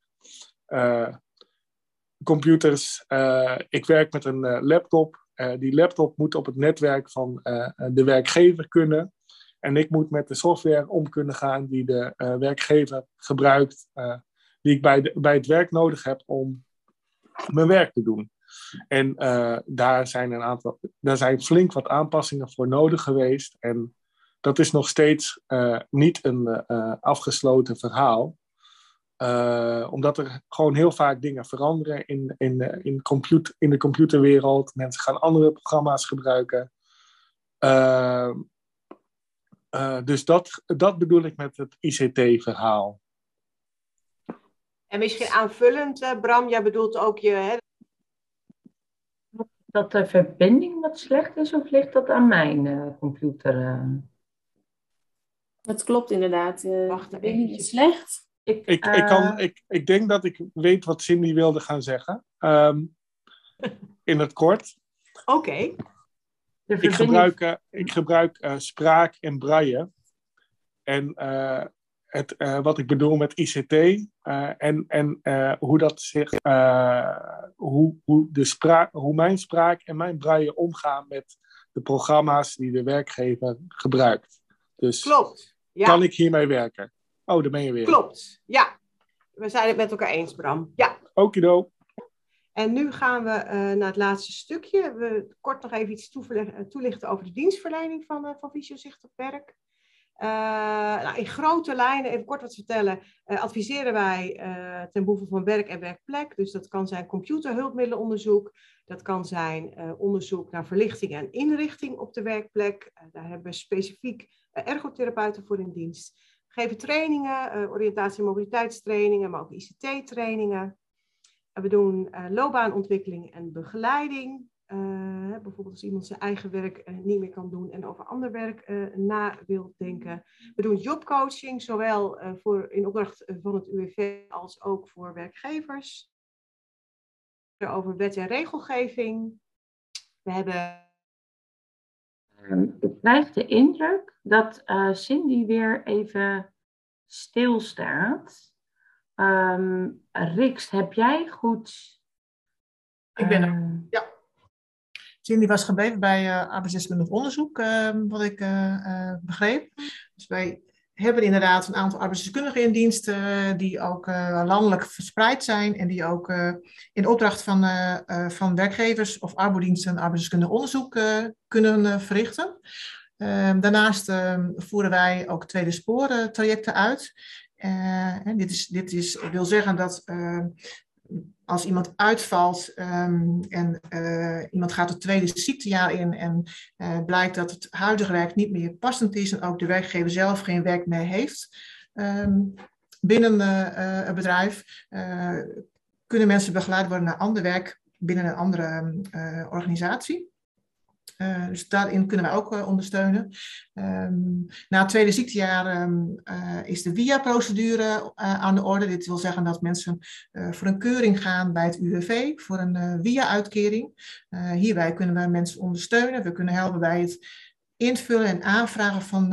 computers. ik werk met een laptop. die laptop moet op het netwerk van de werkgever kunnen. En ik moet met de software om kunnen gaan die de werkgever gebruikt, die ik bij, de, bij het werk nodig heb om mijn werk te doen. En daar, zijn een aantal, daar zijn flink wat aanpassingen voor nodig geweest. En dat is nog steeds uh, niet een uh, afgesloten verhaal. Uh, omdat er gewoon heel vaak dingen veranderen in, in, in, computer, in de computerwereld. Mensen gaan andere programma's gebruiken. dus dat, dat bedoel ik met het ICT-verhaal. En misschien aanvullend, Bram, jij bedoelt ook je. Hè... Dat de verbinding wat slecht is, of ligt dat aan mijn computer? Dat klopt inderdaad. Uh, Wacht even. is slecht. Ik, ik, ik, kan, eh, ik, ik denk dat ik weet wat Cindy wilde gaan zeggen. Um, in het kort. Oké. Okay. Ik gebruik, uh, ik gebruik uh, spraak en braille. En het, wat ik bedoel met ICT en, en hoe, dat zich, hoe, hoe, de spraak, hoe mijn spraak en mijn braille omgaan met de programma's die de werkgever gebruikt. Dus Klopt. Ja. Kan ik hiermee werken? Oh, daar ben je weer. Klopt, ja. We zijn het met elkaar eens, Bram. Ja. Okido. En nu gaan we uh, naar het laatste stukje. We kort nog even iets eh, toelichten over de dienstverlening van, uh, van Visio-zicht op werk. Uh, nou, in grote lijnen, even kort wat vertellen, uh, adviseren wij uh, ten behoeve van werk en werkplek. Dus dat kan zijn computerhulpmiddelenonderzoek, dat kan zijn onderzoek naar verlichting en inrichting op de werkplek. daar hebben we specifiek ergotherapeuten voor in dienst. Geven trainingen, oriëntatie- en mobiliteitstrainingen, maar ook ICT-trainingen. We doen loopbaanontwikkeling en begeleiding. Uh, bijvoorbeeld als iemand zijn eigen werk uh, niet meer kan doen en over ander werk uh, na wil denken. We doen jobcoaching, zowel voor, in opdracht van het UWV als ook voor werkgevers. Over wet en regelgeving. We hebben. Ehm, ik krijg de indruk dat Cindy weer even stilstaat. Um, Rix, heb jij goed. Ik ben er. Cindy was gebleven bij uh, arbeidsdeskundig onderzoek, uh, wat ik uh, begreep. Dus wij hebben inderdaad een aantal arbeidsdeskundigen in dienst die ook landelijk verspreid zijn en die ook in opdracht van, van werkgevers of arbodiensten arbeidsdeskundig onderzoek kunnen verrichten. Ehm, daarnaast ehm, voeren wij ook tweede sporen trajecten uit. en dit, is, dit is, wil zeggen dat als iemand uitvalt um, en uh, iemand gaat het tweede ziektejaar in en uh, blijkt dat het huidige werk niet meer passend is en ook de werkgever zelf geen werk meer heeft um, binnen uh, het bedrijf, kunnen mensen begeleid worden naar ander werk binnen een andere organisatie. Uh, dus daarin kunnen wij ook uh, ondersteunen. Um, na het tweede ziektejaar um, uh, is de VIA-procedure aan de orde. Dit wil zeggen dat mensen voor een keuring gaan bij het UWV voor een VIA-uitkering. hierbij kunnen wij mensen ondersteunen. We kunnen helpen bij het invullen en aanvragen van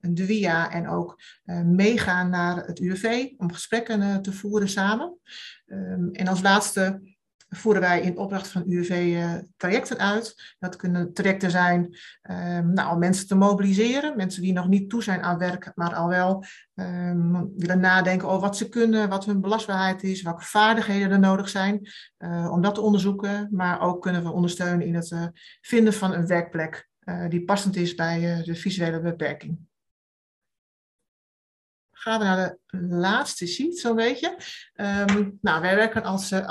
de VIA en ook meegaan naar het UWV om gesprekken te voeren samen. Um, en als laatste voeren wij in opdracht van UWV eh, trajecten uit. Dat kunnen trajecten zijn um, nou, om mensen te mobiliseren, mensen die nog niet toe zijn aan werk, maar al wel um, willen nadenken over wat ze kunnen, wat hun belastbaarheid is, welke vaardigheden er nodig zijn, uh, om dat te onderzoeken. Maar ook kunnen we ondersteunen in het uh, vinden van een werkplek die passend is bij de visuele beperking gaan we naar de laatste sheet, zo'n beetje. Um, nou, wij werken als uh,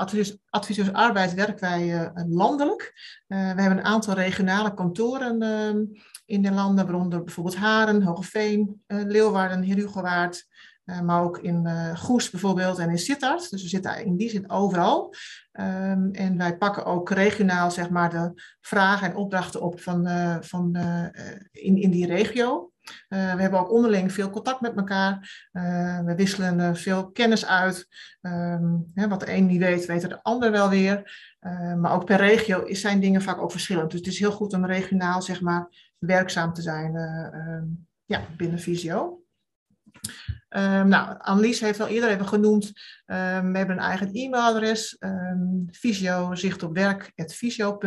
adviseurs, arbeid werken wij uh, landelijk. We hebben een aantal regionale kantoren um, in de landen, waaronder bijvoorbeeld Haren, Hogeveen, Leeuwarden, Herugewaard, maar ook in Goes bijvoorbeeld en in Sittard. Dus we zitten in die zin overal. Um, en wij pakken ook regionaal zeg maar, de vragen en opdrachten op van, van, in, in die regio. Uh, we hebben ook onderling veel contact met elkaar. Uh, we wisselen uh, veel kennis uit. Um, hè, wat de een niet weet, weet de ander wel weer. maar ook per regio zijn dingen vaak ook verschillend. Dus het is heel goed om regionaal zeg maar, werkzaam te zijn ja, binnen Visio. Um, nou, Annelies heeft al eerder even genoemd. We hebben een eigen e-mailadres. Um, op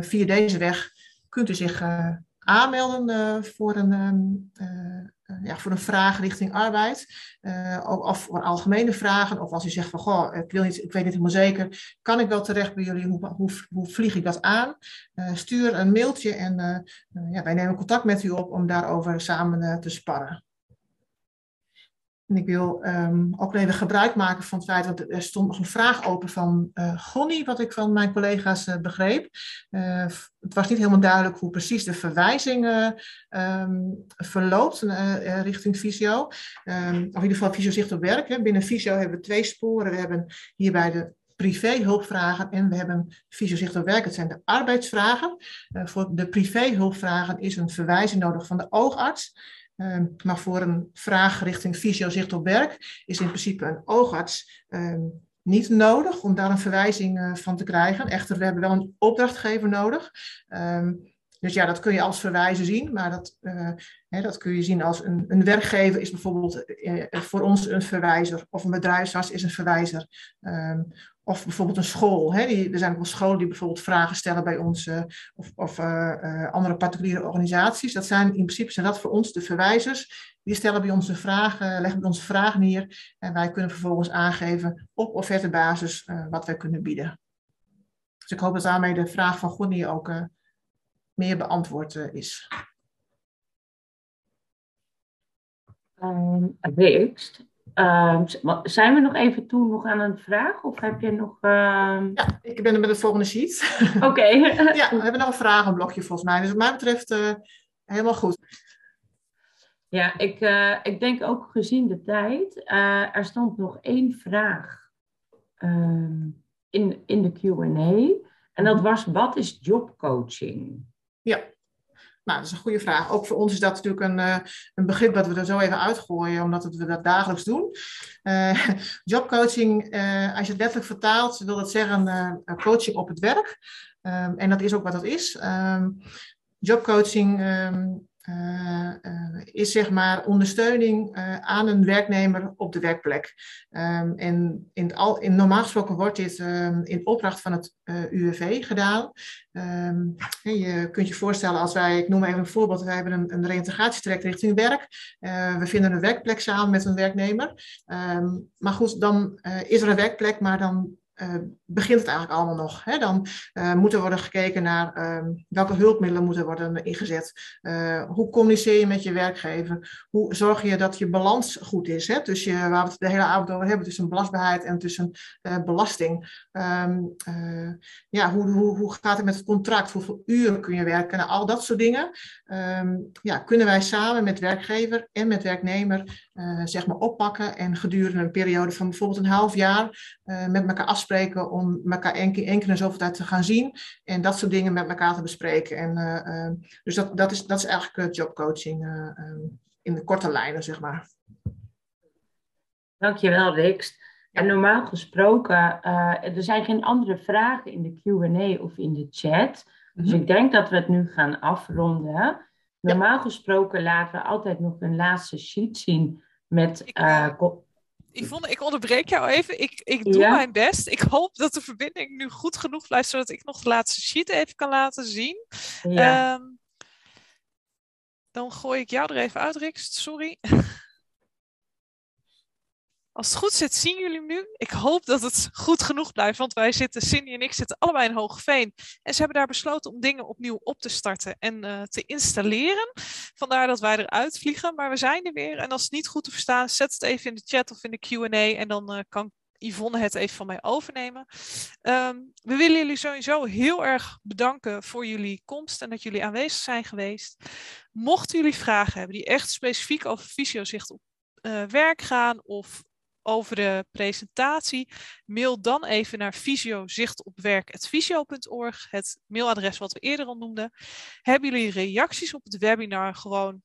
via deze weg kunt u zich uh, aanmelden uh, voor, een, uh, ja, voor een vraag richting arbeid. of voor algemene vragen. Of als u zegt van, goh, ik, wil niet, ik weet niet helemaal zeker. Kan ik wel terecht bij jullie? Hoe, hoe, hoe vlieg ik dat aan? stuur een mailtje en ja, wij nemen contact met u op om daarover samen te sparren. En ik wil um, ook even gebruik maken van het feit, dat er stond nog een vraag open van uh, Gonnie, wat ik van mijn collega's uh, begreep. Uh, het was niet helemaal duidelijk hoe precies de verwijzing um, verloopt richting Visio. Um, of in ieder geval Visio zicht op werk. Hè. Binnen Visio hebben we twee sporen. We hebben hierbij de privé-hulpvragen en we hebben Visio op werk. Het zijn de arbeidsvragen. voor de privé-hulpvragen is een verwijzing nodig van de oogarts. Um, maar voor een vraag richting fysio zicht op werk is in principe een oogarts um, niet nodig om daar een verwijzing uh, van te krijgen. Echter, we hebben wel een opdrachtgever nodig. Um, dus ja, dat kun je als verwijzen zien, maar dat, uh, hè, dat kun je zien als een, een werkgever is bijvoorbeeld uh, voor ons een verwijzer, of een bedrijfsarts is een verwijzer. Of bijvoorbeeld een school. Hè? Die, er zijn ook wel scholen die bijvoorbeeld vragen stellen bij ons. Of, of uh, uh, andere particuliere organisaties. Dat zijn in principe zijn dat voor ons de verwijzers. Die stellen bij ons de vragen, leggen bij ons vragen neer. En wij kunnen vervolgens aangeven op offertebasis wat wij kunnen bieden. Dus ik hoop dat daarmee de vraag van Gonnie ook meer beantwoord is. Um. Uh, zijn we nog even toe nog aan een vraag? Of heb je nog... Uh... Ja, ik ben er met de volgende sheet. <laughs> Oké. ja, we hebben nog een vragenblokje volgens mij. Dus wat mij betreft uh, helemaal goed. Ja, ik, uh, ik denk ook gezien de tijd. er stond nog één vraag ehm, in, in de Q&A. En dat was, wat is jobcoaching? Ja, nou, dat is een goede vraag. Ook voor ons is dat natuurlijk een, uh, een begrip dat we er zo even uitgooien, omdat we dat dagelijks doen. Uh, <laughs> jobcoaching, uh, als je het letterlijk vertaalt, wil dat zeggen coaching op het werk. Um, en dat is ook wat dat is. Um, jobcoaching um, uh, uh, is zeg maar ondersteuning uh, aan een werknemer op de werkplek. Um, en in, al, in normaal gesproken wordt dit um, in opdracht van het UWV gedaan. Um, je kunt je voorstellen als wij, ik noem even een voorbeeld, wij hebben een, een richting werk. we vinden een werkplek samen met een werknemer. maar goed, dan is er een werkplek, maar dan uh, begint het eigenlijk allemaal nog. Hè? Dan uh, moet er worden gekeken naar uh, welke hulpmiddelen moeten worden ingezet. Uh, hoe communiceer je met je werkgever? Hoe zorg je dat je balans goed is? Hè? Je, waar we het de hele avond over hebben tussen belastbaarheid en tussen belasting. Um, ja, hoe, hoe, hoe gaat het met het contract? Hoeveel uren kun je werken? Nou, al dat soort dingen. Um, ja, kunnen wij samen met werkgever en met werknemer zeg maar oppakken en gedurende een periode van bijvoorbeeld een half jaar met elkaar afspreken afspreken om elkaar één keer, één keer in zoveel tijd te gaan zien en dat soort dingen met elkaar te bespreken. En, uh, dus dat, dat, is, dat is eigenlijk jobcoaching uh, in de korte lijnen, zeg maar. Dankjewel, Rix. En normaal gesproken, er zijn geen andere vragen in de QA of in de chat. Dus mhm. ik denk dat we het nu gaan afronden. Normaal gesproken laten we altijd nog een laatste sheet zien met. Yvonne, ik onderbreek jou even. Ik, ik doe mijn best. Ik hoop dat de verbinding nu goed genoeg blijft, zodat ik nog de laatste sheet even kan laten zien. Ja. Um, dan gooi ik jou er even uit, Rix. Sorry. <laughs> Als het goed zit, zien jullie nu. Ik hoop dat het goed genoeg blijft, want wij zitten, Cindy en ik zitten allebei in Hoogveen. En ze hebben daar besloten om dingen opnieuw op te starten en uh, te installeren. Vandaar dat wij eruit vliegen, maar we zijn er weer. En als het niet goed te verstaan, zet het even in de chat of in de Q&A en dan uh, kan Yvonne het even van mij overnemen. Um, we willen jullie sowieso heel erg bedanken voor jullie komst en dat jullie aanwezig zijn geweest. Mochten jullie vragen hebben die echt specifiek over fysiozicht op uh, werk gaan of over de presentatie, mail dan even naar fysiozichtopwerk.visio.org, het mailadres wat we eerder al noemden. Hebben jullie reacties op het webinar gewoon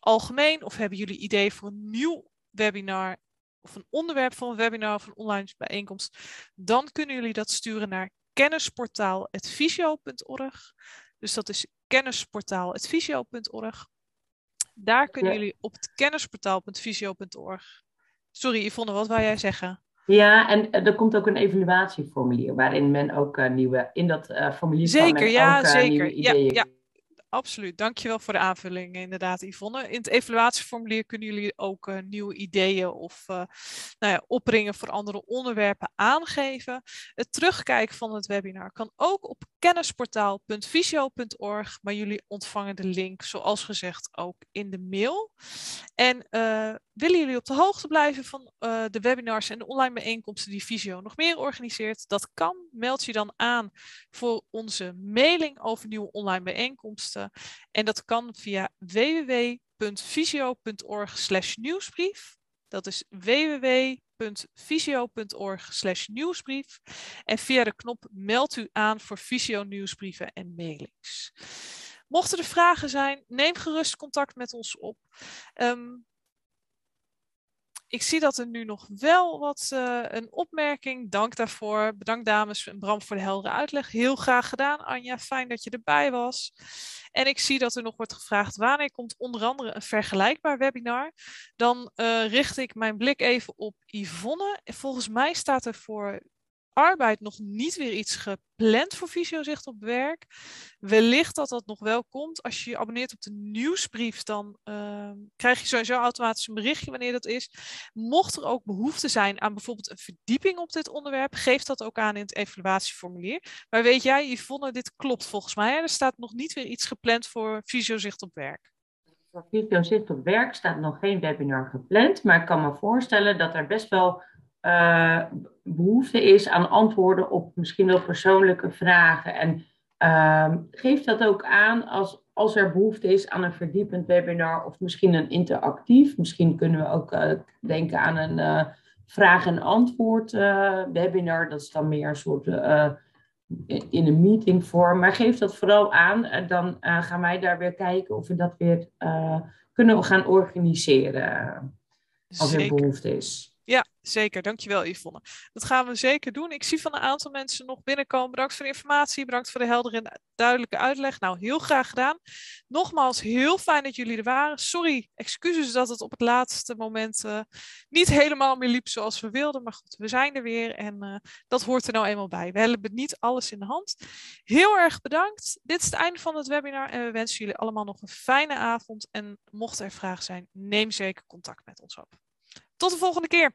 algemeen of hebben jullie idee voor een nieuw webinar of een onderwerp van een webinar of een online bijeenkomst, dan kunnen jullie dat sturen naar kennisportaal.visio.org. Dus dat is kennisportaal.visio.org. Daar kunnen Ja. jullie op het kennisportaal.visio.org. Sorry Yvonne, wat wou jij zeggen? Ja, en eh, er komt ook een evaluatieformulier waarin men ook eh, nieuwe, in dat eh, formulier kan Zeker, men ja, ook zeker. nieuwe Ja, ideeën ja, absoluut. Dankjewel voor de aanvulling, inderdaad, Yvonne. In het evaluatieformulier kunnen jullie ook nieuwe ideeën of nou ja, opringen voor andere onderwerpen aangeven. Het terugkijken van het webinar kan ook op kennisportaal.visio.org, maar jullie ontvangen de link, zoals gezegd, ook in de mail. En eh, willen jullie op de hoogte blijven van eh, de webinars en de online bijeenkomsten die Visio nog meer organiseert? Dat kan. Meld je dan aan voor onze mailing over nieuwe online bijeenkomsten. En dat kan via www.visio.org nieuwsbrief. Dat is www.visio.org nieuwsbrief. En via de knop meld u aan voor Visio nieuwsbrieven en mailings. Mochten er vragen zijn, neem gerust contact met ons op. Ehm, ik zie dat er nu nog wel wat eh, een opmerking. Dank daarvoor. Bedankt dames en Bram voor de heldere uitleg. Heel graag gedaan, Anja. Fijn dat je erbij was. En ik zie dat er nog wordt gevraagd wanneer komt onder andere een vergelijkbaar webinar. Dan eh, richt ik mijn blik even op Yvonne. Volgens mij staat er voor arbeid nog niet weer iets gepland voor Visio-zicht op werk. Wellicht dat dat nog wel komt. Als je je abonneert op de nieuwsbrief, dan uh, krijg je sowieso automatisch een berichtje wanneer dat is. Mocht er ook behoefte zijn aan bijvoorbeeld een verdieping op dit onderwerp, geef dat ook aan in het evaluatieformulier. Maar weet jij, Yvonne, dit klopt volgens mij. Er staat nog niet weer iets gepland voor Visio-zicht op werk. Voor Visio-zicht op werk staat nog geen webinar gepland, maar ik kan me voorstellen dat er best wel uh, behoefte is aan antwoorden op misschien wel persoonlijke vragen. En uh, geef dat ook aan als, als er behoefte is aan een verdiepend webinar of misschien een interactief. Misschien kunnen we ook uh, denken aan een uh, vraag- en antwoord webinar. Dat is dan meer een soort in een meetingvorm. Maar geef dat vooral aan. En dan gaan wij daar weer kijken of we dat weer kunnen gaan organiseren. Als er behoefte is. Zeker. Dankjewel Yvonne. Dat gaan we zeker doen. Ik zie van een aantal mensen nog binnenkomen. Bedankt voor de informatie. Bedankt voor de heldere en duidelijke uitleg. Nou, heel graag gedaan. Nogmaals, heel fijn dat jullie er waren. Sorry, excuses dat het op het laatste moment uh, niet helemaal meer liep zoals we wilden. Maar goed, we zijn er weer en uh, dat hoort er nou eenmaal bij. We hebben niet alles in de hand. Heel erg bedankt. Dit is het einde van het webinar en we wensen jullie allemaal nog een fijne avond. En mocht er vragen zijn, neem zeker contact met ons op. Tot de volgende keer.